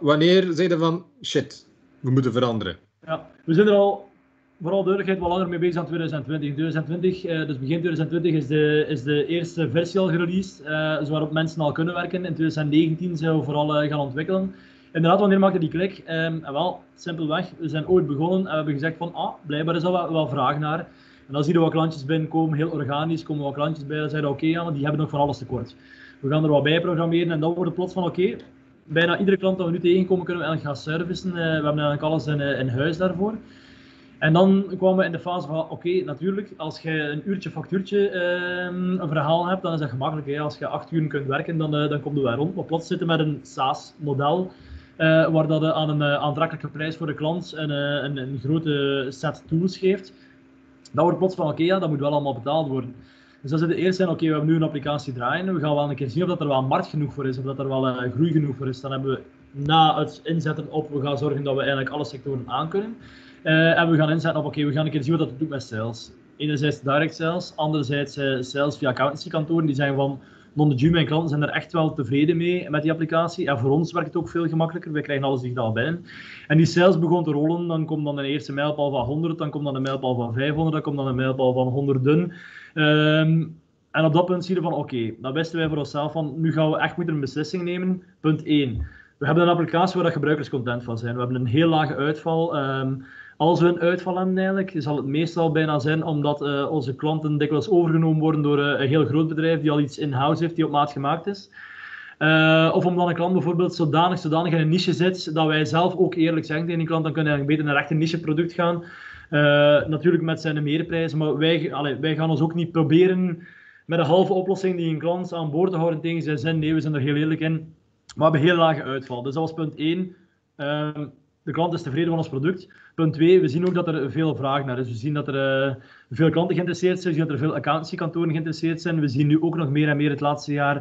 wanneer zei je van shit, we moeten veranderen? Ja, we zijn er al vooral duidelijkheid wel langer mee bezig dan 2020. 2020, uh, dus begin 2020 is de, is de eerste versie al gereleased, uh, dus waarop mensen al kunnen werken. In 2019 zijn we vooral uh, gaan ontwikkelen. Inderdaad, wanneer maakte die klik? Um, en wel, simpelweg, we zijn ooit begonnen en we hebben gezegd van, ah, blijkbaar is er wel, wel vraag naar. En dan zie je wat klantjes binnenkomen, heel organisch, komen wat klantjes bij, dan zeiden oké, ja, die hebben nog van alles tekort. We gaan er wat bij programmeren en dan wordt het plots van, oké, bijna iedere klant dat we nu tegenkomen kunnen we eigenlijk gaan servicen. we hebben eigenlijk alles in, in huis daarvoor. En dan kwamen we in de fase van, oké, natuurlijk, als je een uurtje factuurtje uh, een verhaal hebt, dan is dat gemakkelijk. Als je acht uur kunt werken, dan, uh, dan komt het wel rond. Maar plots zitten met een SaaS-model, uh, waar dat aan een aantrekkelijke prijs voor de klant een, een, een, grote set tools geeft. Dan wordt plots van, oké, ja, dat moet wel allemaal betaald worden. Dus dat is de eerste, oké, we hebben nu een applicatie draaien. We gaan wel een keer zien of dat er wel markt genoeg voor is, of dat er wel groei genoeg voor is. Dan hebben we na het inzetten op, we gaan zorgen dat we eigenlijk alle sectoren aankunnen. Uh, en we gaan inzetten op, oké, we gaan een keer zien wat dat doet met sales. Enerzijds direct sales, anderzijds uh, sales via accountancykantoren. Die zeggen van, non-de mijn klanten zijn er echt wel tevreden mee met die applicatie. En voor ons werkt het ook veel gemakkelijker. Wij krijgen alles digitaal binnen. En die sales begon te rollen. Dan komt dan een eerste mijlpaal van 100, dan komt dan een mijlpaal van 500, dan komt dan een mijlpaal van honderden. Um, en op dat punt zie je van, oké, okay, dan wisten wij voor onszelf van, nu gaan we echt moeten een beslissing nemen. Punt 1. We hebben een applicatie waar gebruikers content van zijn. We hebben een heel lage uitval. Um, als we een uitval hebben eigenlijk, zal het meestal bijna zijn omdat uh, onze klanten dikwijls overgenomen worden door uh, een heel groot bedrijf die al iets in-house heeft, die op maat gemaakt is. Uh, of omdat een klant bijvoorbeeld zodanig, zodanig in een niche zit, dat wij zelf ook eerlijk zeggen tegen die klant, dan kunnen we beter naar echt een niche product gaan. natuurlijk met zijn meerprijzen, maar wij, allee, wij gaan ons ook niet proberen met een halve oplossing die een klant aan boord te houden tegen zijn zin. Nee, we zijn er heel eerlijk in. Maar we hebben heel lage uitval. Dus dat was punt 1 de klant is tevreden van ons product. Punt 2, we zien ook dat er veel vraag naar is. We zien dat er uh, veel klanten geïnteresseerd zijn, we zien dat er veel accountancykantoren geïnteresseerd zijn. We zien nu ook nog meer en meer het laatste jaar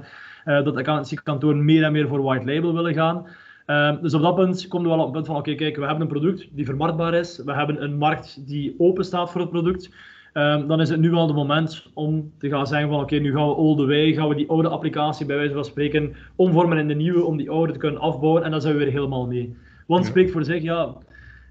uh, dat accountancykantoren meer en meer voor white label willen gaan. Uh, dus op dat punt komen we wel op het punt van, oké, kijk, we hebben een product die vermarktbaar is. We hebben een markt die open staat voor het product. Um, dan is het nu wel het moment om te gaan zeggen van oké, nu gaan we all the way, gaan we die oude applicatie bij wijze van spreken omvormen in de nieuwe om die oude te kunnen afbouwen en dan zijn we weer helemaal mee. Want ja. spreekt voor zich, ja,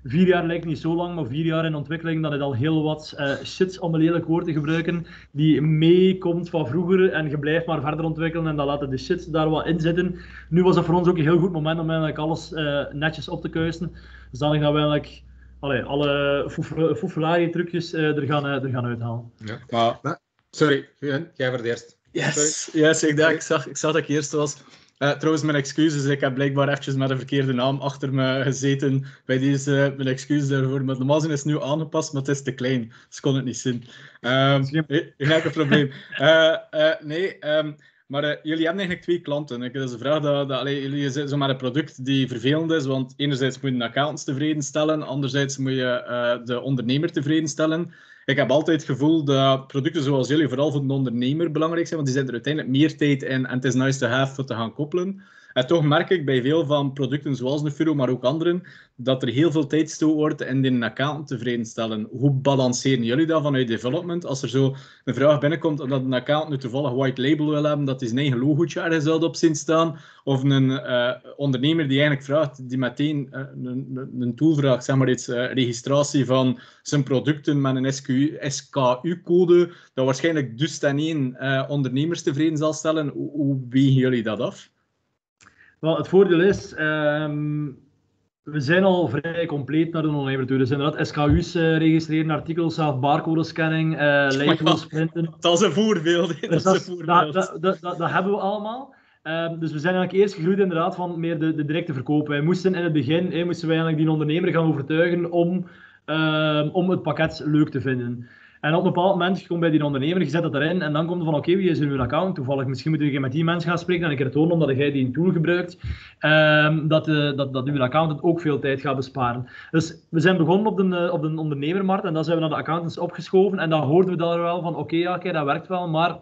vier jaar lijkt niet zo lang, maar vier jaar in ontwikkeling, dan is al heel wat uh, shit, om een lelijk woord te gebruiken, die meekomt van vroeger en je blijft maar verder ontwikkelen en dan laten de shit daar wat in zitten. Nu was dat voor ons ook een heel goed moment om eigenlijk alles uh, netjes op te kuisen. Zodanig dat we eigenlijk allee, alle foefelarie-trucjes er, gaan, er gaan uithalen. Ja. Maar, sorry, jij voor het eerst. Yes, yes ik, dacht, ik, zag, ik zag dat ik eerst was. Uh, trouwens, mijn excuses. Ik heb blijkbaar eventjes met een verkeerde naam achter me gezeten. Bij deze, uh, mijn excuses daarvoor. Maar normaal is nu aangepast, maar het is te klein. Dus kon het niet zien. Um, geen probleem. Uh, (laughs) nee, um, maar jullie hebben eigenlijk twee klanten. Dat is een vraag dat, dat allee, jullie zijn zomaar een product die vervelend is. Want enerzijds moet je de accountants tevreden stellen. Anderzijds moet je de ondernemer tevreden stellen. Ik heb altijd het gevoel dat producten zoals jullie vooral voor de ondernemer belangrijk zijn, want die zijn er uiteindelijk meer tijd in en het is nice to have voor te gaan koppelen. En toch merk ik bij veel van producten zoals de Furo, maar ook anderen, dat er heel veel tijd gestoken wordt in een account tevreden stellen. Hoe balanceren jullie dat vanuit development? Als er zo een vraag binnenkomt omdat een account nu toevallig white label wil hebben, dat hij zijn eigen logootje ergens op zien staan, of een uh, ondernemer die eigenlijk vraagt, die meteen uh, een, een tool vraagt, zeg maar iets, uh, registratie van zijn producten met een SKU-code, dat waarschijnlijk dus ten één ondernemers tevreden zal stellen. Hoe, hoe wegen jullie dat af? Wel, het voordeel is, um, we zijn al vrij compleet naar de ondernemer toe. Dus inderdaad, SKU's uh, eh, registreren, artikels, zelf barcode-scanning, uh, labels printen. (laughs) Dat is een voorbeeld. Dus dat, is een voorbeeld. Dat, dat, dat, dat, hebben we allemaal. Um, dus we zijn eigenlijk eerst gegroeid inderdaad van meer de, de directe verkoop. Wij moesten in het begin hey, moesten wij eigenlijk die ondernemer gaan overtuigen om, um, om het pakket leuk te vinden. En op een bepaald moment komt bij die ondernemer, je zet dat erin en dan komt er van oké, wie is er uw account? Toevallig, misschien moet je met die mensen gaan spreken en een keer tonen omdat jij die tool gebruikt, um, dat, uh, dat, dat uw accountant ook veel tijd gaat besparen. Dus we zijn begonnen op de, uh, op de ondernemermarkt en dan zijn we naar de accountants opgeschoven en dan hoorden we daar wel van oké, ja, dat werkt wel, maar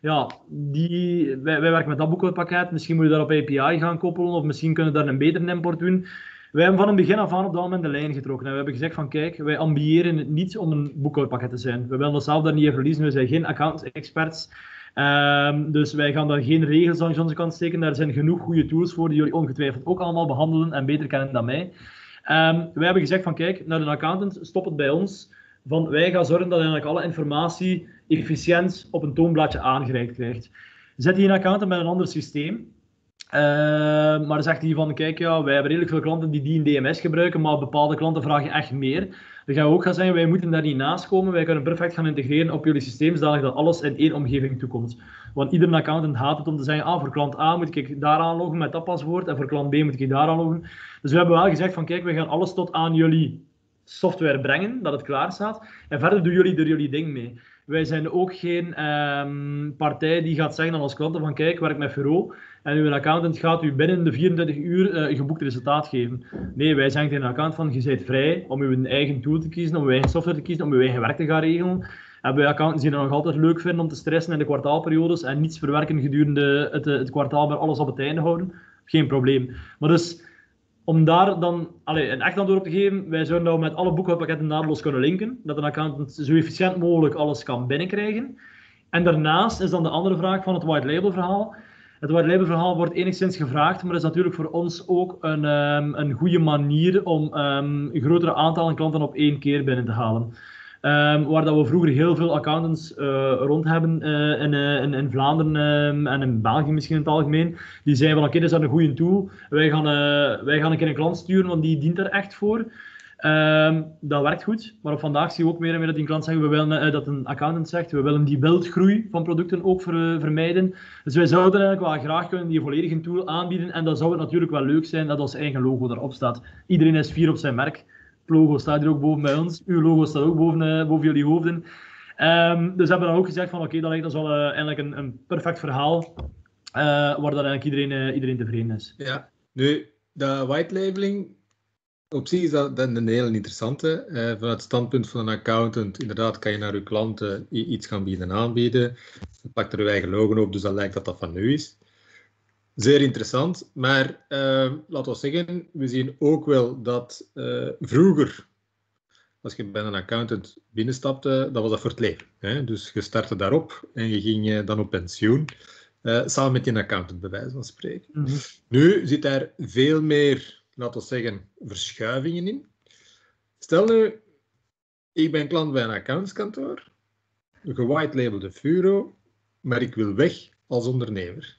ja, die, wij, wij werken met dat boekhoudpakket, misschien moet je daar op API gaan koppelen of misschien kunnen we daar een betere import doen. Wij hebben van het begin af aan op dat moment de lijn getrokken. En we hebben gezegd van kijk, wij ambiëren niet om een boekhoudpakket te zijn. We willen onszelf daar niet even verliezen. We zijn geen account-experts. Um, dus wij gaan daar geen regels aan onze kant steken. Daar zijn genoeg goede tools voor die jullie ongetwijfeld ook allemaal behandelen en beter kennen dan mij. Um, wij hebben gezegd van kijk, naar een accountant, stop het bij ons. Van wij gaan zorgen dat eigenlijk alle informatie efficiënt op een toonbladje aangereikt krijgt. Zet je een accountant met een ander systeem, maar dan zegt hij van, kijk, ja, wij hebben redelijk veel klanten die die in DMS gebruiken, maar bepaalde klanten vragen echt meer. Dan gaan we ook gaan zeggen, wij moeten daar niet naast komen. Wij kunnen perfect gaan integreren op jullie systeem, zodat dat alles in één omgeving toekomt. Want iedere accountant haat het om te zeggen, ah, voor klant A moet ik daar aanloggen met dat paswoord, en voor klant B moet ik daar aanloggen. Dus we hebben wel gezegd van, kijk, we gaan alles tot aan jullie software brengen, dat het klaar staat. En verder doen jullie er jullie ding mee. Wij zijn ook geen um, partij die gaat zeggen aan ons klanten van kijk, werk met Furo en uw accountant gaat u binnen de 24 uur uh, geboekt resultaat geven. Nee, wij zeggen tegen een account van je bent vrij om uw eigen tool te kiezen, om uw eigen software te kiezen, om uw eigen werk te gaan regelen. En wij accountants die het nog altijd leuk vinden om te stressen in de kwartaalperiodes en niets verwerken gedurende het, het kwartaal, maar alles op het einde houden, geen probleem. Maar dus om daar dan allez, een echt antwoord op te geven, wij zouden nou met alle boekhoudpakketten naadloos kunnen linken, dat een accountant zo efficiënt mogelijk alles kan binnenkrijgen. En daarnaast is dan de andere vraag van het white label verhaal. Het white label verhaal wordt enigszins gevraagd, maar is natuurlijk voor ons ook een, um, een goede manier om um, een grotere aantal klanten op één keer binnen te halen. Um, waar dat we vroeger heel veel accountants uh, rond hebben in, uh, in, in, Vlaanderen um, en in België misschien in het algemeen. Die zeiden van oké, okay, dat is een goede tool. Wij gaan, wij gaan een keer een klant sturen, want die dient er echt voor. Um, dat werkt goed, maar op vandaag zie je ook meer en meer dat die klant zegt, we willen, dat een accountant zegt, we willen die beeldgroei van producten ook ver, vermijden. Dus wij zouden eigenlijk wel graag kunnen die volledige tool aanbieden en dan zou het natuurlijk wel leuk zijn dat ons eigen logo erop staat. Iedereen is fier op zijn merk logo staat hier ook boven bij ons. Uw logo staat ook boven, uh, boven jullie hoofden. Um, dus we hebben dan ook gezegd van oké, dat lijkt ons wel uh, eigenlijk een, een, perfect verhaal. Uh, waar dan eigenlijk iedereen, iedereen tevreden is. Ja, nu, de white labeling, op zich is dat een heel interessante. vanuit het standpunt van een accountant, inderdaad kan je naar je klanten iets gaan bieden aanbieden. Je pakt er je eigen logo op, dus dat lijkt dat dat van nu is. Zeer interessant, maar uh, laten we zeggen, we zien ook wel dat uh, vroeger, als je bij een accountant binnenstapte, dat was dat voor het leven. Hè? Dus je startte daarop en je ging uh, dan op pensioen, samen met je accountant, bij wijze van spreken. Mm -hmm. Nu zit daar veel meer, laten we zeggen, verschuivingen in. Stel nu, ik ben klant bij een accountantskantoor, gewitelabelde Furo, maar ik wil weg als ondernemer.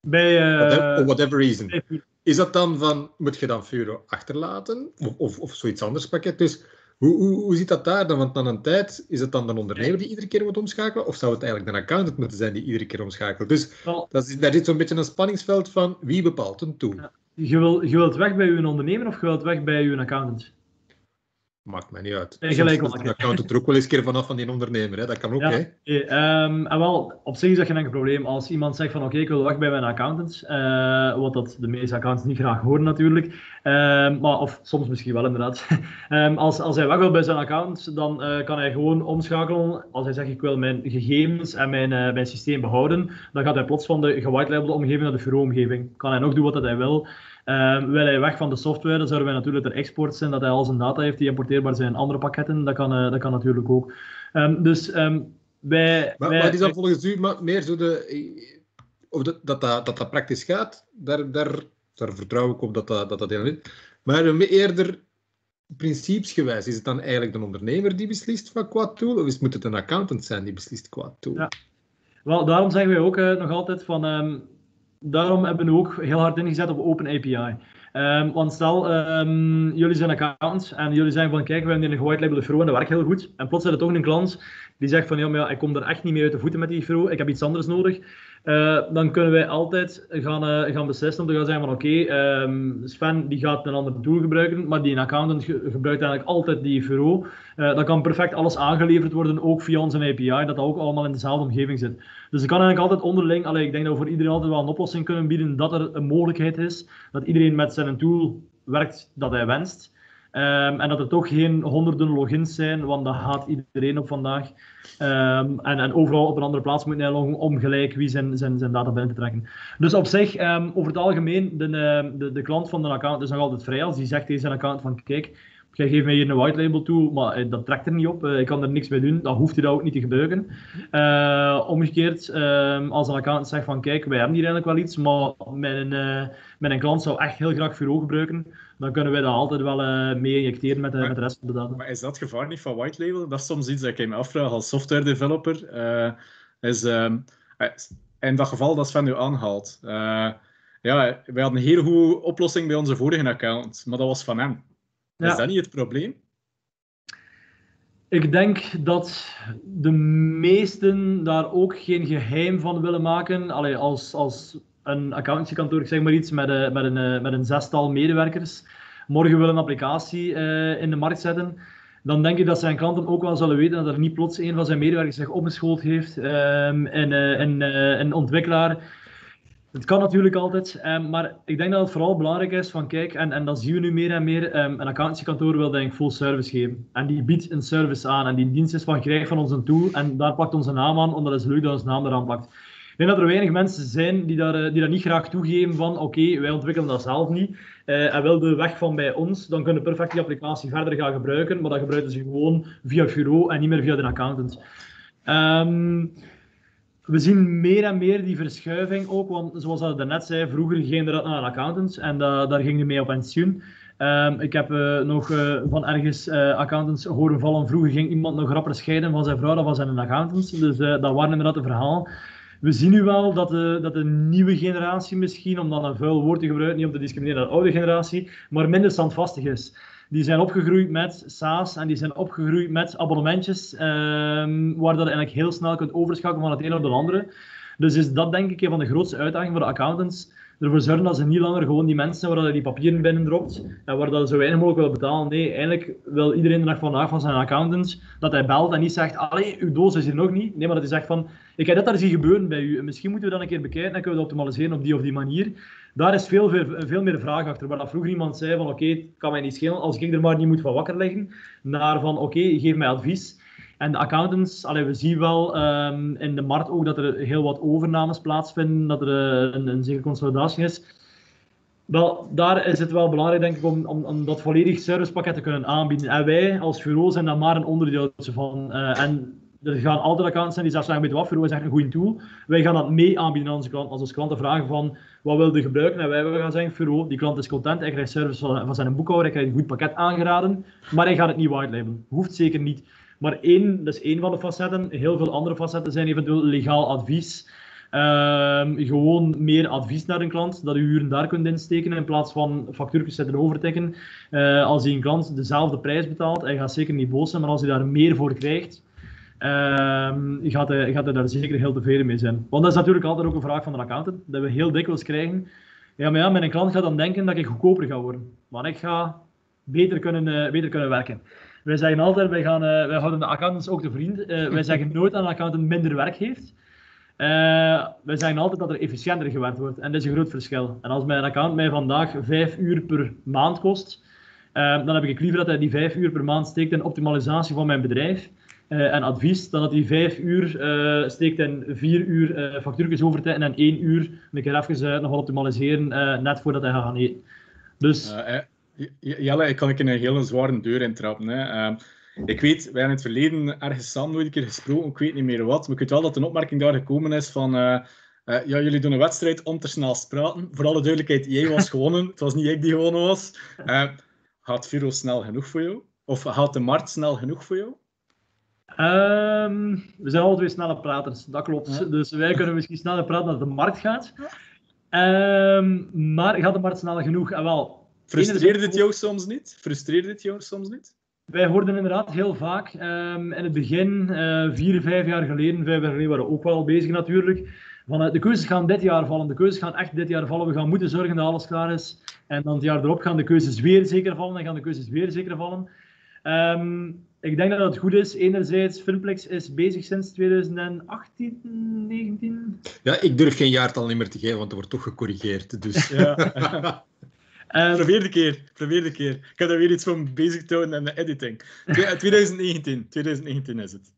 Bij, uh, whatever, whatever reason. is dat dan van, moet je dan Furo achterlaten? Of, of, of zoiets anders pakket? Dus hoe, hoe, hoe zit dat daar dan? Want na een tijd, is het dan de ondernemer die iedere keer moet omschakelen? Of zou het eigenlijk de accountant moeten zijn die iedere keer omschakelt? Dus dat is, daar zit zo'n beetje een spanningsveld van wie bepaalt een tool. Je, wil, je wilt weg bij je ondernemer of je wilt weg bij je accountant? Maakt mij niet uit. Nee, gelijk Soms er ook wel eens keer vanaf van die ondernemer. Hè? Dat kan ook, ja, hè? Um, en wel, op zich is dat geen enkel probleem. Als iemand zegt van oké, ik wil weg bij mijn accountant, uh, wat dat de meeste accountants niet graag horen natuurlijk, um, maar, of soms misschien wel inderdaad. um, (laughs) als, als hij weg wil bij zijn accountant, dan uh, kan hij gewoon omschakelen. Als hij zegt ik wil mijn gegevens en mijn, uh, mijn systeem behouden, dan gaat hij plots van de gewitelabelde omgeving naar de bureau-omgeving. Kan hij nog doen wat hij wil. Um, wil hij weg van de software, dan zouden wij natuurlijk er export zijn, dat hij al zijn data heeft die importeerbaar zijn in andere pakketten. Dat kan, uh, dat kan natuurlijk ook. Um, dus um, wij, maar, wij, maar is dat volgens u meer zo de... Of dat, dat, dat, dat, dat praktisch gaat, daar, daar, daar vertrouw ik op dat dat, dat, dat helemaal niet. Maar eerder principesgewijs, is het dan eigenlijk de ondernemer die beslist van qua tool, of is, moet het een accountant zijn die beslist qua tool? Ja. Wel, daarom zeggen wij ook uh, nog altijd van daarom hebben we ook heel hard ingezet op Open API. Um, want stel, um, jullie zijn accountants en jullie zeggen van kijk, we hebben hier een white label Fro en dat werkt heel goed. En plots is er toch een klant die zegt van ja, ik kom er echt niet meer uit de voeten met die Fro, ik heb iets anders nodig. Uh, dan kunnen wij altijd gaan, uh, gaan beslissen om te gaan zeggen van oké, um, Sven die gaat een ander tool gebruiken, maar die accountant ge gebruikt eigenlijk altijd die Fro. Uh, dan kan perfect alles aangeleverd worden, ook via onze API, dat dat ook allemaal in dezelfde omgeving zit. Dus ik kan eigenlijk altijd onderling, allee, ik denk dat we voor iedereen altijd wel een oplossing kunnen bieden, dat er een mogelijkheid is, dat iedereen met zijn tool werkt dat hij wenst. Um, en dat er toch geen honderden logins zijn, want dat gaat iedereen op vandaag. Um, en, en, overal op een andere plaats moet hij loggen om gelijk wie zijn, zijn, zijn data binnen te trekken. Dus op zich, um, over het algemeen, de, de, de klant van de account is nog altijd vrij. Als die zegt tegen zijn account van kijk, jij geeft mij hier een white label toe, maar uh, dat trekt er niet op. Uh, ik kan er niks mee doen. Dan hoeft hij dat ook niet te gebruiken. Uh, omgekeerd, als een account zegt van kijk, wij hebben hier eigenlijk wel iets, maar mijn, mijn klant zou echt heel graag Furo gebruiken, dan kunnen wij dat altijd wel mee injecteren met, met de rest van de data. Maar is dat gevaar niet van white label? Dat is soms iets dat ik me afvraag als software developer. is, in dat geval dat Sven nu aanhaalt. ja, wij hadden een heel goede oplossing bij onze vorige account, maar dat was van hem. Ja. Is dat niet het probleem? Ik denk dat de meesten daar ook geen geheim van willen maken. Allee, als, als een accountancykantoor, ik zeg maar iets, met, met, een, met een zestal medewerkers, morgen wil een applicatie uh, in de markt zetten, dan denk ik dat zijn klanten ook wel zullen weten dat er niet plots een van zijn medewerkers zich opgeschoold heeft um, en, uh, een ontwikkelaar het kan natuurlijk altijd, um, maar ik denk dat het vooral belangrijk is van kijk, en, en dat zien we nu meer en meer, um, een accountancykantoor wil denk ik full service geven. En die biedt een service aan en die dienst is van krijg van ons een tool en daar plakt onze naam aan, omdat het is leuk dat onze naam eraan plakt. Ik denk dat er weinig mensen zijn die daar, eh, die dat niet graag toegeven van oké, wij ontwikkelen dat zelf niet uh, en wil de weg van bij ons, dan kunnen perfect die applicatie verder gaan gebruiken, maar dat gebruiken ze gewoon via bureau en niet meer via de accountant. Um, we zien meer en meer die verschuiving ook, want zoals dat net zei, vroeger ging er naar accountants en uh, daar ging hij mee op pensioen. Um, ik heb uh, nog van ergens accountants horen vallen. Vroeger ging iemand nog rapper scheiden van zijn vrouw, dat was zijn accountants. Dus dat waren inderdaad een verhaal. We zien nu wel dat de, dat de nieuwe generatie misschien, om dan een vuil woord te gebruiken, niet om te discrimineren naar de oude generatie, maar minder standvastig is die zijn opgegroeid met SaaS en die zijn opgegroeid met abonnementjes, um, waar dat eigenlijk heel snel kunt overschakelen van het een op het andere. Dus is dat denk ik een van de grootste uitdagingen voor de accountants. Ervoor zorgen dat ze niet langer gewoon die mensen waar dat die papieren binnen dropt en waar dat zo weinig mogelijk wil betalen. Nee, eigenlijk wil iedereen de dag vandaag van zijn accountants dat hij belt en niet zegt, allee, uw doos is hier nog niet. Nee, maar dat hij zegt van, ik heb dit daar zien gebeuren bij u. Misschien moeten we dat een keer bekijken en kunnen we dat optimaliseren op die of die manier daar is veel, veel, meer vraag achter. Waar dat vroeger iemand zei van oké, okay, kan mij niet schelen als ik er maar niet moet van wakker liggen. Naar van oké, geef mij advies. En de accountants, allee, we zien wel um, in de markt ook dat er heel wat overnames plaatsvinden, dat er uh, een, een zekere consolidatie is. Wel, daar is het wel belangrijk, denk ik, om, om, om dat volledig servicepakket te kunnen aanbieden. En wij als bureau zijn daar maar een onderdeel van. Uh, en er gaan altijd accountants zijn die zelfs zeggen, weet wat, voor is echt een goede tool. Wij gaan dat mee aanbieden aan onze klanten. Als onze klanten vragen van, wat wil je gebruiken? En wij gaan zeggen, Furo, die klant is content, hij krijgt service van, zijn boekhouder, hij krijgt een goed pakket aangeraden, maar hij gaat het niet white labelen. Hoeft zeker niet. Maar één, dat is één van de facetten. Heel veel andere facetten zijn eventueel legaal advies. Ehm, gewoon meer advies naar een klant, dat u uren daar kunt insteken in plaats van factuurtjes zitten overtikken. Uh, als die een klant dezelfde prijs betaalt, hij gaat zeker niet boos zijn, maar als hij daar meer voor krijgt, um, gaat, hij, gaat daar zeker heel tevreden mee zijn. Want dat is natuurlijk altijd ook een vraag van de accountant, dat we heel dikwijls krijgen. Ja, maar ja, mijn klant gaat dan denken dat ik goedkoper ga worden. Maar ik ga beter kunnen, uh, beter kunnen werken. Wij zeggen altijd, wij, gaan, uh, wij houden de accountants ook te vriend. wij (laughs) zeggen nooit dat een accountant minder werk heeft. Uh, we zeggen altijd dat er efficiënter gewerkt wordt. En dat is een groot verschil. En als mijn account mij vandaag 5 uur per maand kost, uh, dan heb ik liever dat hij die 5 uur per maand steekt in optimalisatie van mijn bedrijf uh, en advies, dan dat hij 5 uur steekt in 4 uur uh, factuurtjes overtijden en 1 uur een keer even nog optimaliseren net voordat hij gaat gaan eten. Dus... Jelle, ik kan ik in een hele zware deur intrappen. Hè. Ehm, ik weet, wij hebben in het verleden ergens samen nooit een keer gesproken, ik weet niet meer wat, maar ik weet wel dat een opmerking daar gekomen is van... Uh, uh, ja, jullie doen een wedstrijd om te snel praten. Voor alle duidelijkheid, jij was (laughs) gewonnen. Het was niet ik die gewonnen was. Gaat Viro snel genoeg voor jou? Of gaat de markt snel genoeg voor jou? Um, we zijn alle twee snelle praters, dat klopt. Ja. Dus wij kunnen misschien sneller praten als de markt gaat. Um, maar gaat de markt snel genoeg? En wel, Frustreert het jou soms niet? Frustreert het jou soms niet? Wij hoorden inderdaad heel vaak um, in het begin, uh, vier, vijf jaar geleden, vijf jaar geleden waren we ook wel bezig natuurlijk. Van, uh, de keuzes gaan dit jaar vallen, de keuzes gaan echt dit jaar vallen. We gaan moeten zorgen dat alles klaar is. En dan het jaar erop gaan de keuzes weer zeker vallen en gaan de keuzes weer zeker vallen. Um, ik denk dat het goed is. Enerzijds, Filmplex is bezig sinds 2018, 19. Ja, ik durf geen jaartal niet meer te geven, want er wordt toch gecorrigeerd. Dus. Ja. (laughs) Um, probeer de keer, probeer de keer. Ik heb daar weer iets van bezig te houden en de editing. 2019, 2019 is het.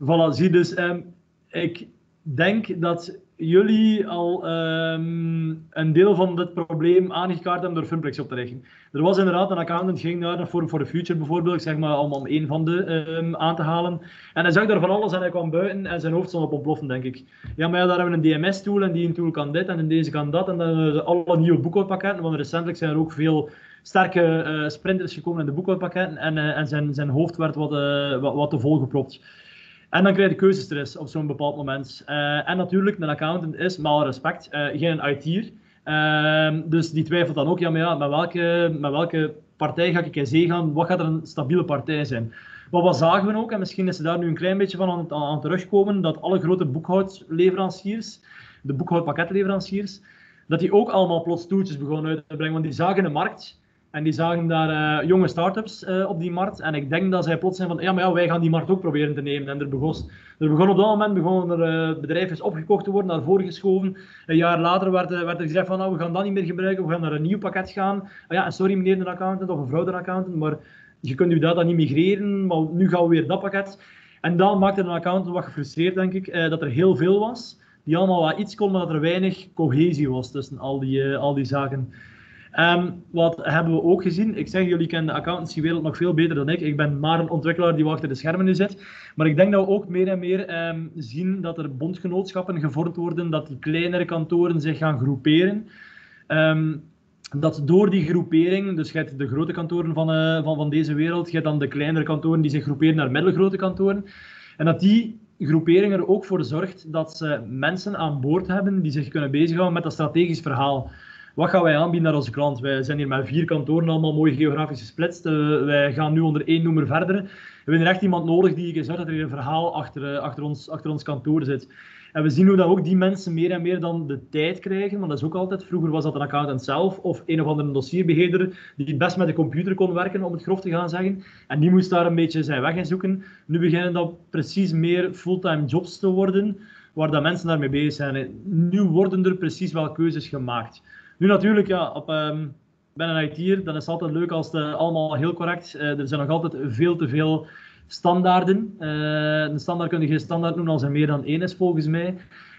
Voilà, zie dus. Um, ik denk dat jullie al um, een deel van dit probleem aangekaart hebben door Funplex op te richten. Er was inderdaad een accountant, ging naar Forum for the Future bijvoorbeeld, zeg maar, om, om een van de um, aan te halen. En hij zag daar van alles en hij kwam buiten en zijn hoofd stond op ontploffen, denk ik. Ja, maar daar hebben we een DMS-tool en die een tool kan dit en deze kan dat. En dan alle nieuwe boekhoudpakketten, want recentelijk zijn er ook veel sterke uh, sprinters gekomen in de boekhoudpakketten en, uh, en zijn, zijn hoofd werd wat, uh, wat, wat te vol gepropt. En dan krijg je keuzestress op zo'n bepaald moment. Uh, en natuurlijk, een accountant is, met alle respect, uh, geen IT'er. Uh, dus die twijfelt dan ook, ja, maar ja, met welke, met welke partij ga ik in zee gaan? Wat gaat er een stabiele partij zijn? Maar wat zagen we ook, en misschien is ze daar nu een klein beetje van aan, terugkomen, dat alle grote boekhoudleveranciers, de boekhoudpakketleveranciers, dat die ook allemaal plots toeltjes begonnen uit te brengen. Want die zagen de markt en die zagen daar uh, jonge start-ups uh, op die markt. En ik denk dat zij plots zijn van, ja, maar ja, wij gaan die markt ook proberen te nemen. En er begon, er begon op dat moment begonnen er uh, opgekocht te worden, naar voren geschoven. Een jaar later werd, werd er gezegd van, nou, we gaan dat niet meer gebruiken, we gaan naar een nieuw pakket gaan. ja, en sorry meneer de accountant of mevrouw de accountant, maar je kunt u dat dan niet migreren, maar nu gaan we weer dat pakket. En dan maakte de accountant wat gefrustreerd, denk ik, dat er heel veel was. Die allemaal wat iets kon, maar dat er weinig cohesie was tussen al die, al die zaken. Um, wat hebben we ook gezien? Ik zeg, jullie kennen de accountancywereld nog veel beter dan ik. Ik ben maar een ontwikkelaar die achter de schermen nu zit. Maar ik denk dat we ook meer en meer um, zien dat er bondgenootschappen gevormd worden, dat die kleinere kantoren zich gaan groeperen. Um, dat door die groepering, dus je hebt de grote kantoren van, uh, van, van deze wereld, je hebt dan de kleinere kantoren die zich groeperen naar middelgrote kantoren. En dat die groepering er ook voor zorgt dat ze mensen aan boord hebben die zich kunnen bezighouden met dat strategisch verhaal wat gaan wij aanbieden naar onze klant? Wij zijn hier met vier kantoren allemaal mooi geografisch gesplitst. Uh, wij gaan nu onder één noemer verder. We hebben echt iemand nodig die zorgt dat er een verhaal achter, uh, achter, ons, achter ons kantoor zit. En we zien hoe dat ook die mensen meer en meer dan de tijd krijgen, want dat is ook altijd, vroeger was dat een accountant zelf of een of andere dossierbeheerder die best met de computer kon werken, om het grof te gaan zeggen. En die moest daar een beetje zijn weg in zoeken. Nu beginnen dat precies meer fulltime jobs te worden, waar dat mensen daarmee bezig zijn. Nu worden er precies wel keuzes gemaakt. Nu natuurlijk, ja, op, um, ben een IT'er, dan is het altijd leuk als het allemaal heel correct. Uh, er zijn nog altijd veel te veel standaarden. Uh, een standaard kun je geen standaard noemen als er meer dan één is, volgens mij.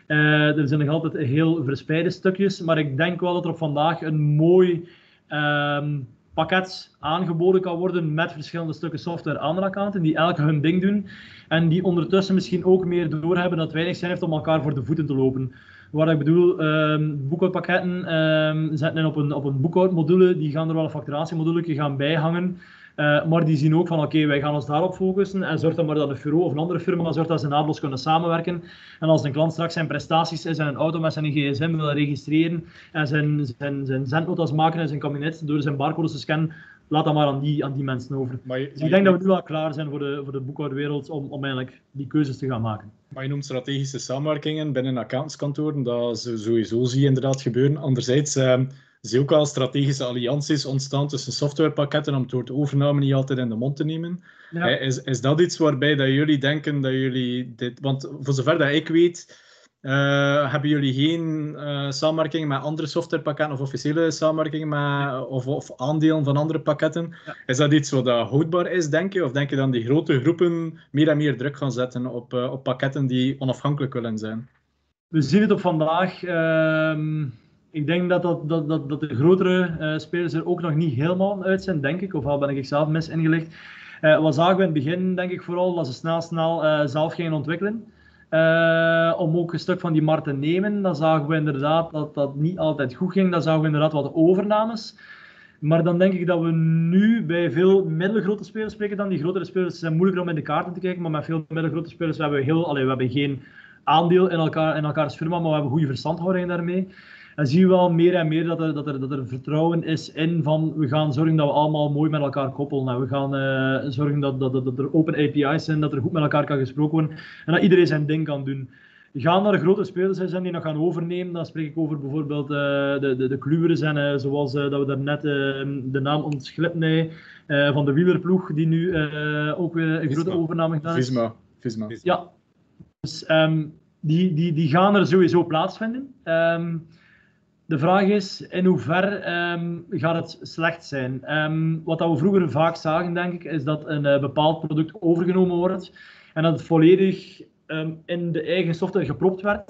Er zijn nog altijd heel verspreide stukjes, maar ik denk wel dat er op vandaag een mooi um, pakket aangeboden kan worden met verschillende stukken software aan de accounten, die elk hun ding doen en die ondertussen misschien ook meer doorhebben dat het weinig zin heeft om elkaar voor de voeten te lopen. Wat ik bedoel, um, boekhoudpakketten um, zetten op een, op een boekhoudmodule, die gaan er wel een facturatiemodule gaan bijhangen. Uh, maar die zien ook van oké, wij gaan ons daarop focussen en zorg dan maar dat een bureau of een andere firma zorgt dat ze naadloos kunnen samenwerken. En als een klant straks zijn prestaties in zijn auto met zijn gsm wil registreren en zijn, zijn, zijn zendnotas maken in zijn kabinet door zijn barcodes te scannen, laat dat maar aan die, aan die mensen over. Maar dus ik denk dat we nu al klaar zijn voor de, voor de boekhoudwereld om, om eigenlijk die keuzes te gaan maken. Maar je noemt strategische samenwerkingen binnen accountskantoren, dat sowieso zie je inderdaad gebeuren. Anderzijds uh, zie je ook al strategische allianties ontstaan tussen softwarepakketten om het woord overname niet altijd in de mond te nemen. Ja. Eh, is, is dat iets waarbij dat jullie denken dat jullie dit... Want voor zover dat ik weet uh, hebben jullie geen uh, samenwerking met andere softwarepakketten of officiële samenwerking met, of, of aandelen van andere pakketten? Is dat iets wat houdbaar is, denk je? Of denk je dan die grote groepen meer en meer druk gaan zetten op, uh, op pakketten die onafhankelijk willen zijn? We zien het op vandaag. Ehm, ik denk dat, dat, dat, dat, dat de grotere spelers er ook nog niet helemaal uit zijn, denk ik. Ofwel ben ik zelf mis ingelicht. wat zagen we in het begin, denk ik vooral, dat ze snel, snel zelf gingen ontwikkelen. Uh, om ook een stuk van die markt te nemen. Dan zagen we inderdaad dat dat niet altijd goed ging. Dan zagen we inderdaad wat overnames. Maar dan denk ik dat we nu bij veel middelgrote spelers spreken dan. Die grotere spelers zijn moeilijker om in de kaarten te kijken. Maar met veel middelgrote spelers hebben we, heel, allee, we hebben geen aandeel in, elkaar, in elkaars firma, maar we hebben goede verstandhouding daarmee. En zie je wel meer en meer dat er, dat, er, dat er vertrouwen is in van we gaan zorgen dat we allemaal mooi met elkaar koppelen. En we gaan uh, zorgen dat, dat, dat, er open API's zijn, dat er goed met elkaar kan gesproken worden en dat iedereen zijn ding kan doen. Gaan naar de grote spelers zijn die nog gaan overnemen. Dan spreek ik over bijvoorbeeld uh, de, de, de Kluwers en zoals dat we daarnet de naam ontglipt van de wielerploeg die nu ook weer een grote overname gedaan heeft. Visma. Visma. Ja, dus um, die, die, die gaan er sowieso plaatsvinden. Um, de vraag is in hoever um, gaat het slecht zijn. Um, wat dat we vroeger vaak zagen, denk ik, is dat een uh, bepaald product overgenomen wordt en dat het volledig um, in de eigen software gepropt werd.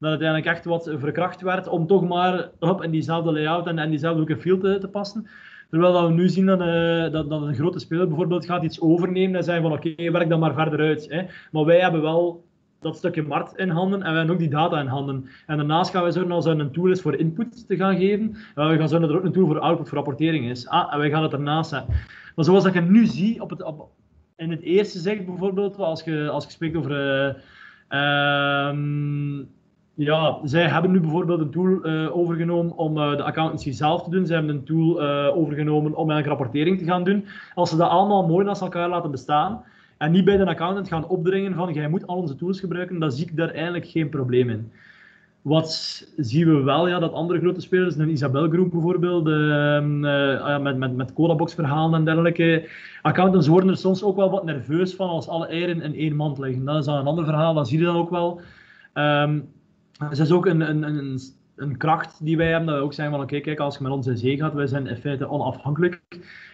Dat het eigenlijk echt wat verkracht werd om toch maar op in diezelfde layout en, en diezelfde en feel te, passen. Terwijl dat we nu zien dat, uh, dat, dat, een grote speler bijvoorbeeld gaat iets overnemen en zeggen van oké, werk dan maar verder uit. Hè. Maar wij hebben wel dat stukje markt in handen en we hebben ook die data in handen. En daarnaast gaan wij zorgen als er een tool is voor input te gaan geven, we gaan zorgen dat er ook een tool voor output, voor rapportering is. Ah, en wij gaan het ernaast zetten. Maar zoals dat je nu ziet, op het, op, in het eerste zegt bijvoorbeeld, als je, als je spreekt over... Uh, ja, zij hebben nu bijvoorbeeld een tool uh, overgenomen om uh, de accountancy zelf te doen. Zij hebben een tool overgenomen om eigenlijk rapportering te gaan doen. Als ze dat allemaal mooi naast elkaar laten bestaan, en niet bij de accountant gaan opdringen van jij moet al onze tools gebruiken, dan zie ik daar eigenlijk geen probleem in. Wat zien we wel, ja, dat andere grote spelers, een Isabel Groep bijvoorbeeld, uh, met, met, met colabox verhalen en dergelijke, accountants worden er soms ook wel wat nerveus van als alle eieren in één mand liggen. Dat is dan een ander verhaal, dat zie je dan ook wel. Um, er is ook een, een, een, een kracht die wij hebben, dat we ook zeggen van oké, kijk, als je met ons in zee gaat, wij zijn in feite onafhankelijk.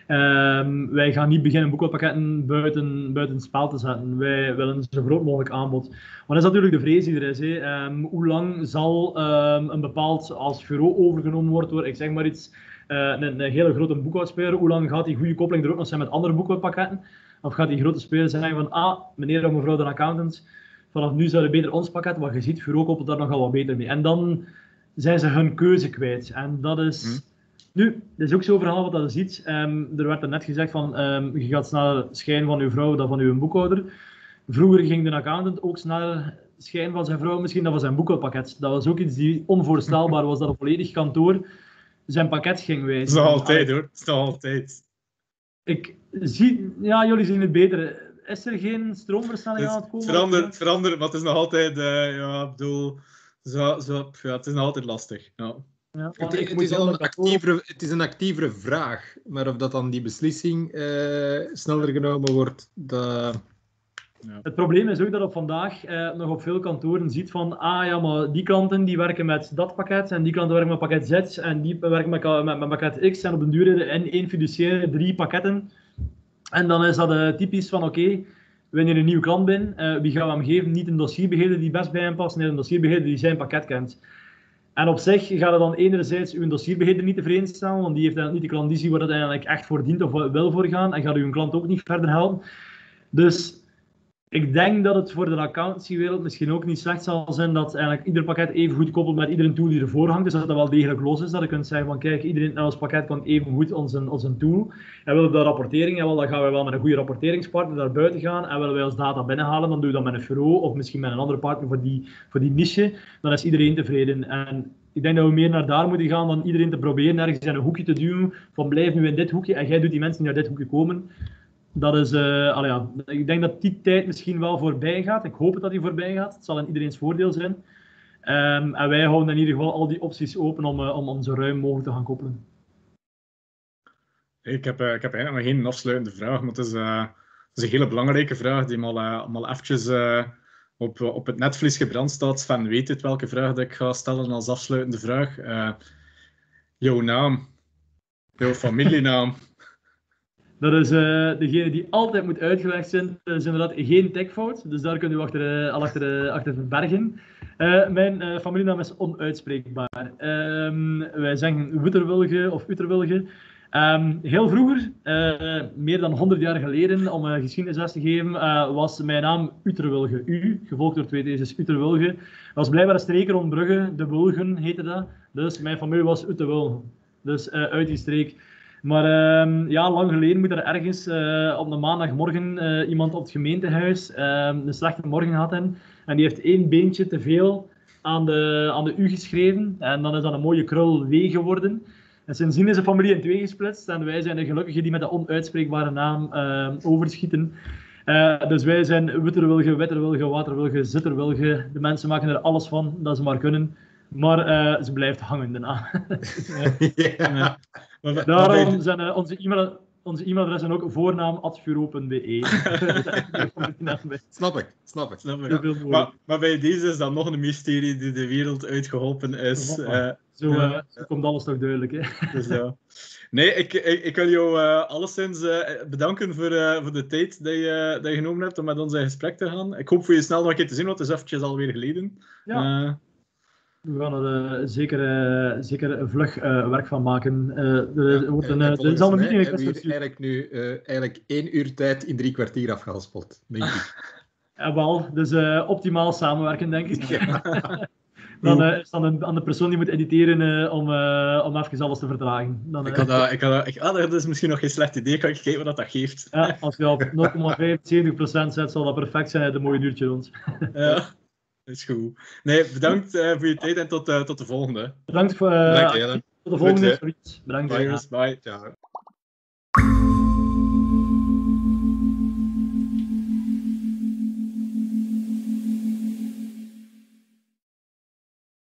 Um, wij gaan niet beginnen boekhoudpakketten buiten, buiten spel te zetten. Wij willen zo groot mogelijk aanbod. Maar dat is natuurlijk de vrees die er is. Um, hoe lang zal um, een bepaald, als bureau overgenomen wordt door, ik zeg maar iets, uh, een, hele grote boekhoudspeler, hoe lang gaat die goede koppeling er ook nog zijn met andere boekhoudpakketten? Of gaat die grote speler zeggen van, ah, meneer of mevrouw de accountant, vanaf nu zouden beter ons pakket, wat je ziet, bureau koppelt daar nogal wat beter mee. En dan zijn ze hun keuze kwijt. En dat is... Hm. Nu, dat is ook zo'n verhaal wat je ziet. Um, er werd er net gezegd van, um, je gaat sneller schijn van uw vrouw dan van uw boekhouder. Vroeger ging de accountant ook sneller schijn van zijn vrouw, misschien dan van zijn boekhoudpakket. Dat was ook iets die onvoorstelbaar was, dat een volledig kantoor zijn pakket ging wijzen. Dat is nog altijd hoor, dat is nog altijd. Ik zie, ja, jullie zien het beter. Is er geen stroomversnelling aan het komen? Verander, verander, maar het is nog altijd, uh, ja, ik bedoel, zo, zo, ja, het is nog altijd lastig. Ja. Ja, het, het, is een actievere, het is een actievere vraag, maar of dat dan die beslissing uh, sneller genomen wordt, dat... Ja. Het probleem is ook dat op vandaag eh, nog op veel kantoren ziet van, ah ja, maar die klanten die werken met dat pakket en die klanten werken met pakket Z en die werken met, met, met pakket X en op de duur in één fiduciaire drie pakketten. En dan is dat uh, typisch van, oké, okay, wanneer een nieuwe klant binnen, uh, wie gaan we hem geven? Niet een dossierbeheerder die best bij hem past, nee, een dossierbeheerder die zijn pakket kent. En op zich gaat het dan enerzijds uw dossierbeheerder niet tevreden stellen, want die heeft dan niet de klandizie waar het eigenlijk echt voor dient of wil voor gaan, en gaat uw klant ook niet verder helpen. Dus Ik denk dat het voor de accountancywereld misschien ook niet slecht zal zijn dat eigenlijk ieder pakket even goed koppelt met iedere tool die ervoor hangt. Dus dat dat wel degelijk los is. Dat je kunt zeggen van kijk, iedereen in ons pakket kan even goed onze, onze tool. En willen we dat rapportering, en dan gaan we wel met een goede rapporteringspartner daar buiten gaan. En willen wij ons data binnenhalen, dan doen we dat met een bureau of misschien met een andere partner voor die, voor die niche. Dan is iedereen tevreden. En ik denk dat we meer naar daar moeten gaan dan iedereen te proberen ergens in een hoekje te duwen. Van blijf nu in dit hoekje en jij doet die mensen die naar dit hoekje komen dat is, uh, ja, ik denk dat die tijd misschien wel voorbij gaat. Ik hoop dat die voorbij gaat. Het zal in iedereen's voordeel zijn. Um, en wij houden in ieder geval al die opties open om, uh, om, om zo ruim mogelijk te gaan koppelen. Ik heb, uh, ik heb eigenlijk nog geen afsluitende vraag, maar het is, het is een hele belangrijke vraag die al, al eventjes op, op het netvlies gebrand staat. Sven weet het welke vraag dat ik ga stellen als afsluitende vraag. jouw naam, jouw familienaam. Dat is uh, degene die altijd moet uitgelegd zijn. Dat is inderdaad geen tekfout, dus daar kunnen we achter, uh, al achter, achter verbergen. mijn familienaam is onuitspreekbaar. Ehm, wij zeggen Wutterwilge of Utterwilge. Um, heel vroeger, meer dan 100 jaar geleden, om een geschiedenisles te geven, was mijn naam Utterwilge. U, gevolgd door twee D's, is Utterwilge. Dat was blijkbaar een streek rond Brugge, de Wulgen heette dat. Dus mijn familie was Utterwilge. Dus uit die streek. Maar uh, ja, lang geleden moet er ergens uh, op een maandagmorgen uh, iemand op het gemeentehuis uh, een slechte morgen hebben. En die heeft één beentje te veel aan de, aan de U geschreven. En dan is dat een mooie krul W geworden. En sindsdien is de familie in twee gesplitst. En wij zijn de gelukkigen die met de onuitspreekbare naam overschieten. dus wij zijn Witterwilge, Witterwilge, Waterwilge, Zitterwilge. De mensen maken er alles van dat ze maar kunnen. Maar ze blijft hangen daarna. (laughs) ja. Daarom zijn uh, onze e-mail onze e-mailadres ook voornaam.furo.be. (laughs) snap ik, snap ik. Snap ik. Ja. Maar, maar, bij deze is dat nog een mysterie die de wereld uitgeholpen is. Uh, zo, uh, zo, komt alles toch duidelijk. Hè? Dus, ja. Nee, ik, ik, ik, wil jou uh, alleszins bedanken voor, voor de tijd die je, die je genomen hebt om met ons in gesprek te gaan. Ik hoop voor je snel nog een keer te zien, want het is eventjes alweer geleden. Ja. We gaan er uh, zeker, uh, zeker vlug uh, werk van maken. er, wordt een, er zal een meeting in eigenlijk nu eigenlijk één uur tijd in drie kwartier afgehaspeld, denk ik. (laughs) ja, wel. Dus optimaal samenwerken, denk ik. (laughs) Ja. (laughs) dan is het dan aan de persoon die moet editeren om, om even alles te vertragen. Dan, ik had dat, ik had dat, ik, ah, dat is misschien nog geen slecht idee. Kan ik kijken wat dat geeft. Ja, als je op 0,75% zet, zal dat perfect zijn. Een mooi uurtje rond. ja is goed. Nee, bedankt uh, voor je tijd en tot, uh, tot de volgende. Bedankt voor. Uh, bedankt, tot de volgende. Bedankt. Bye. Bye. Ciao.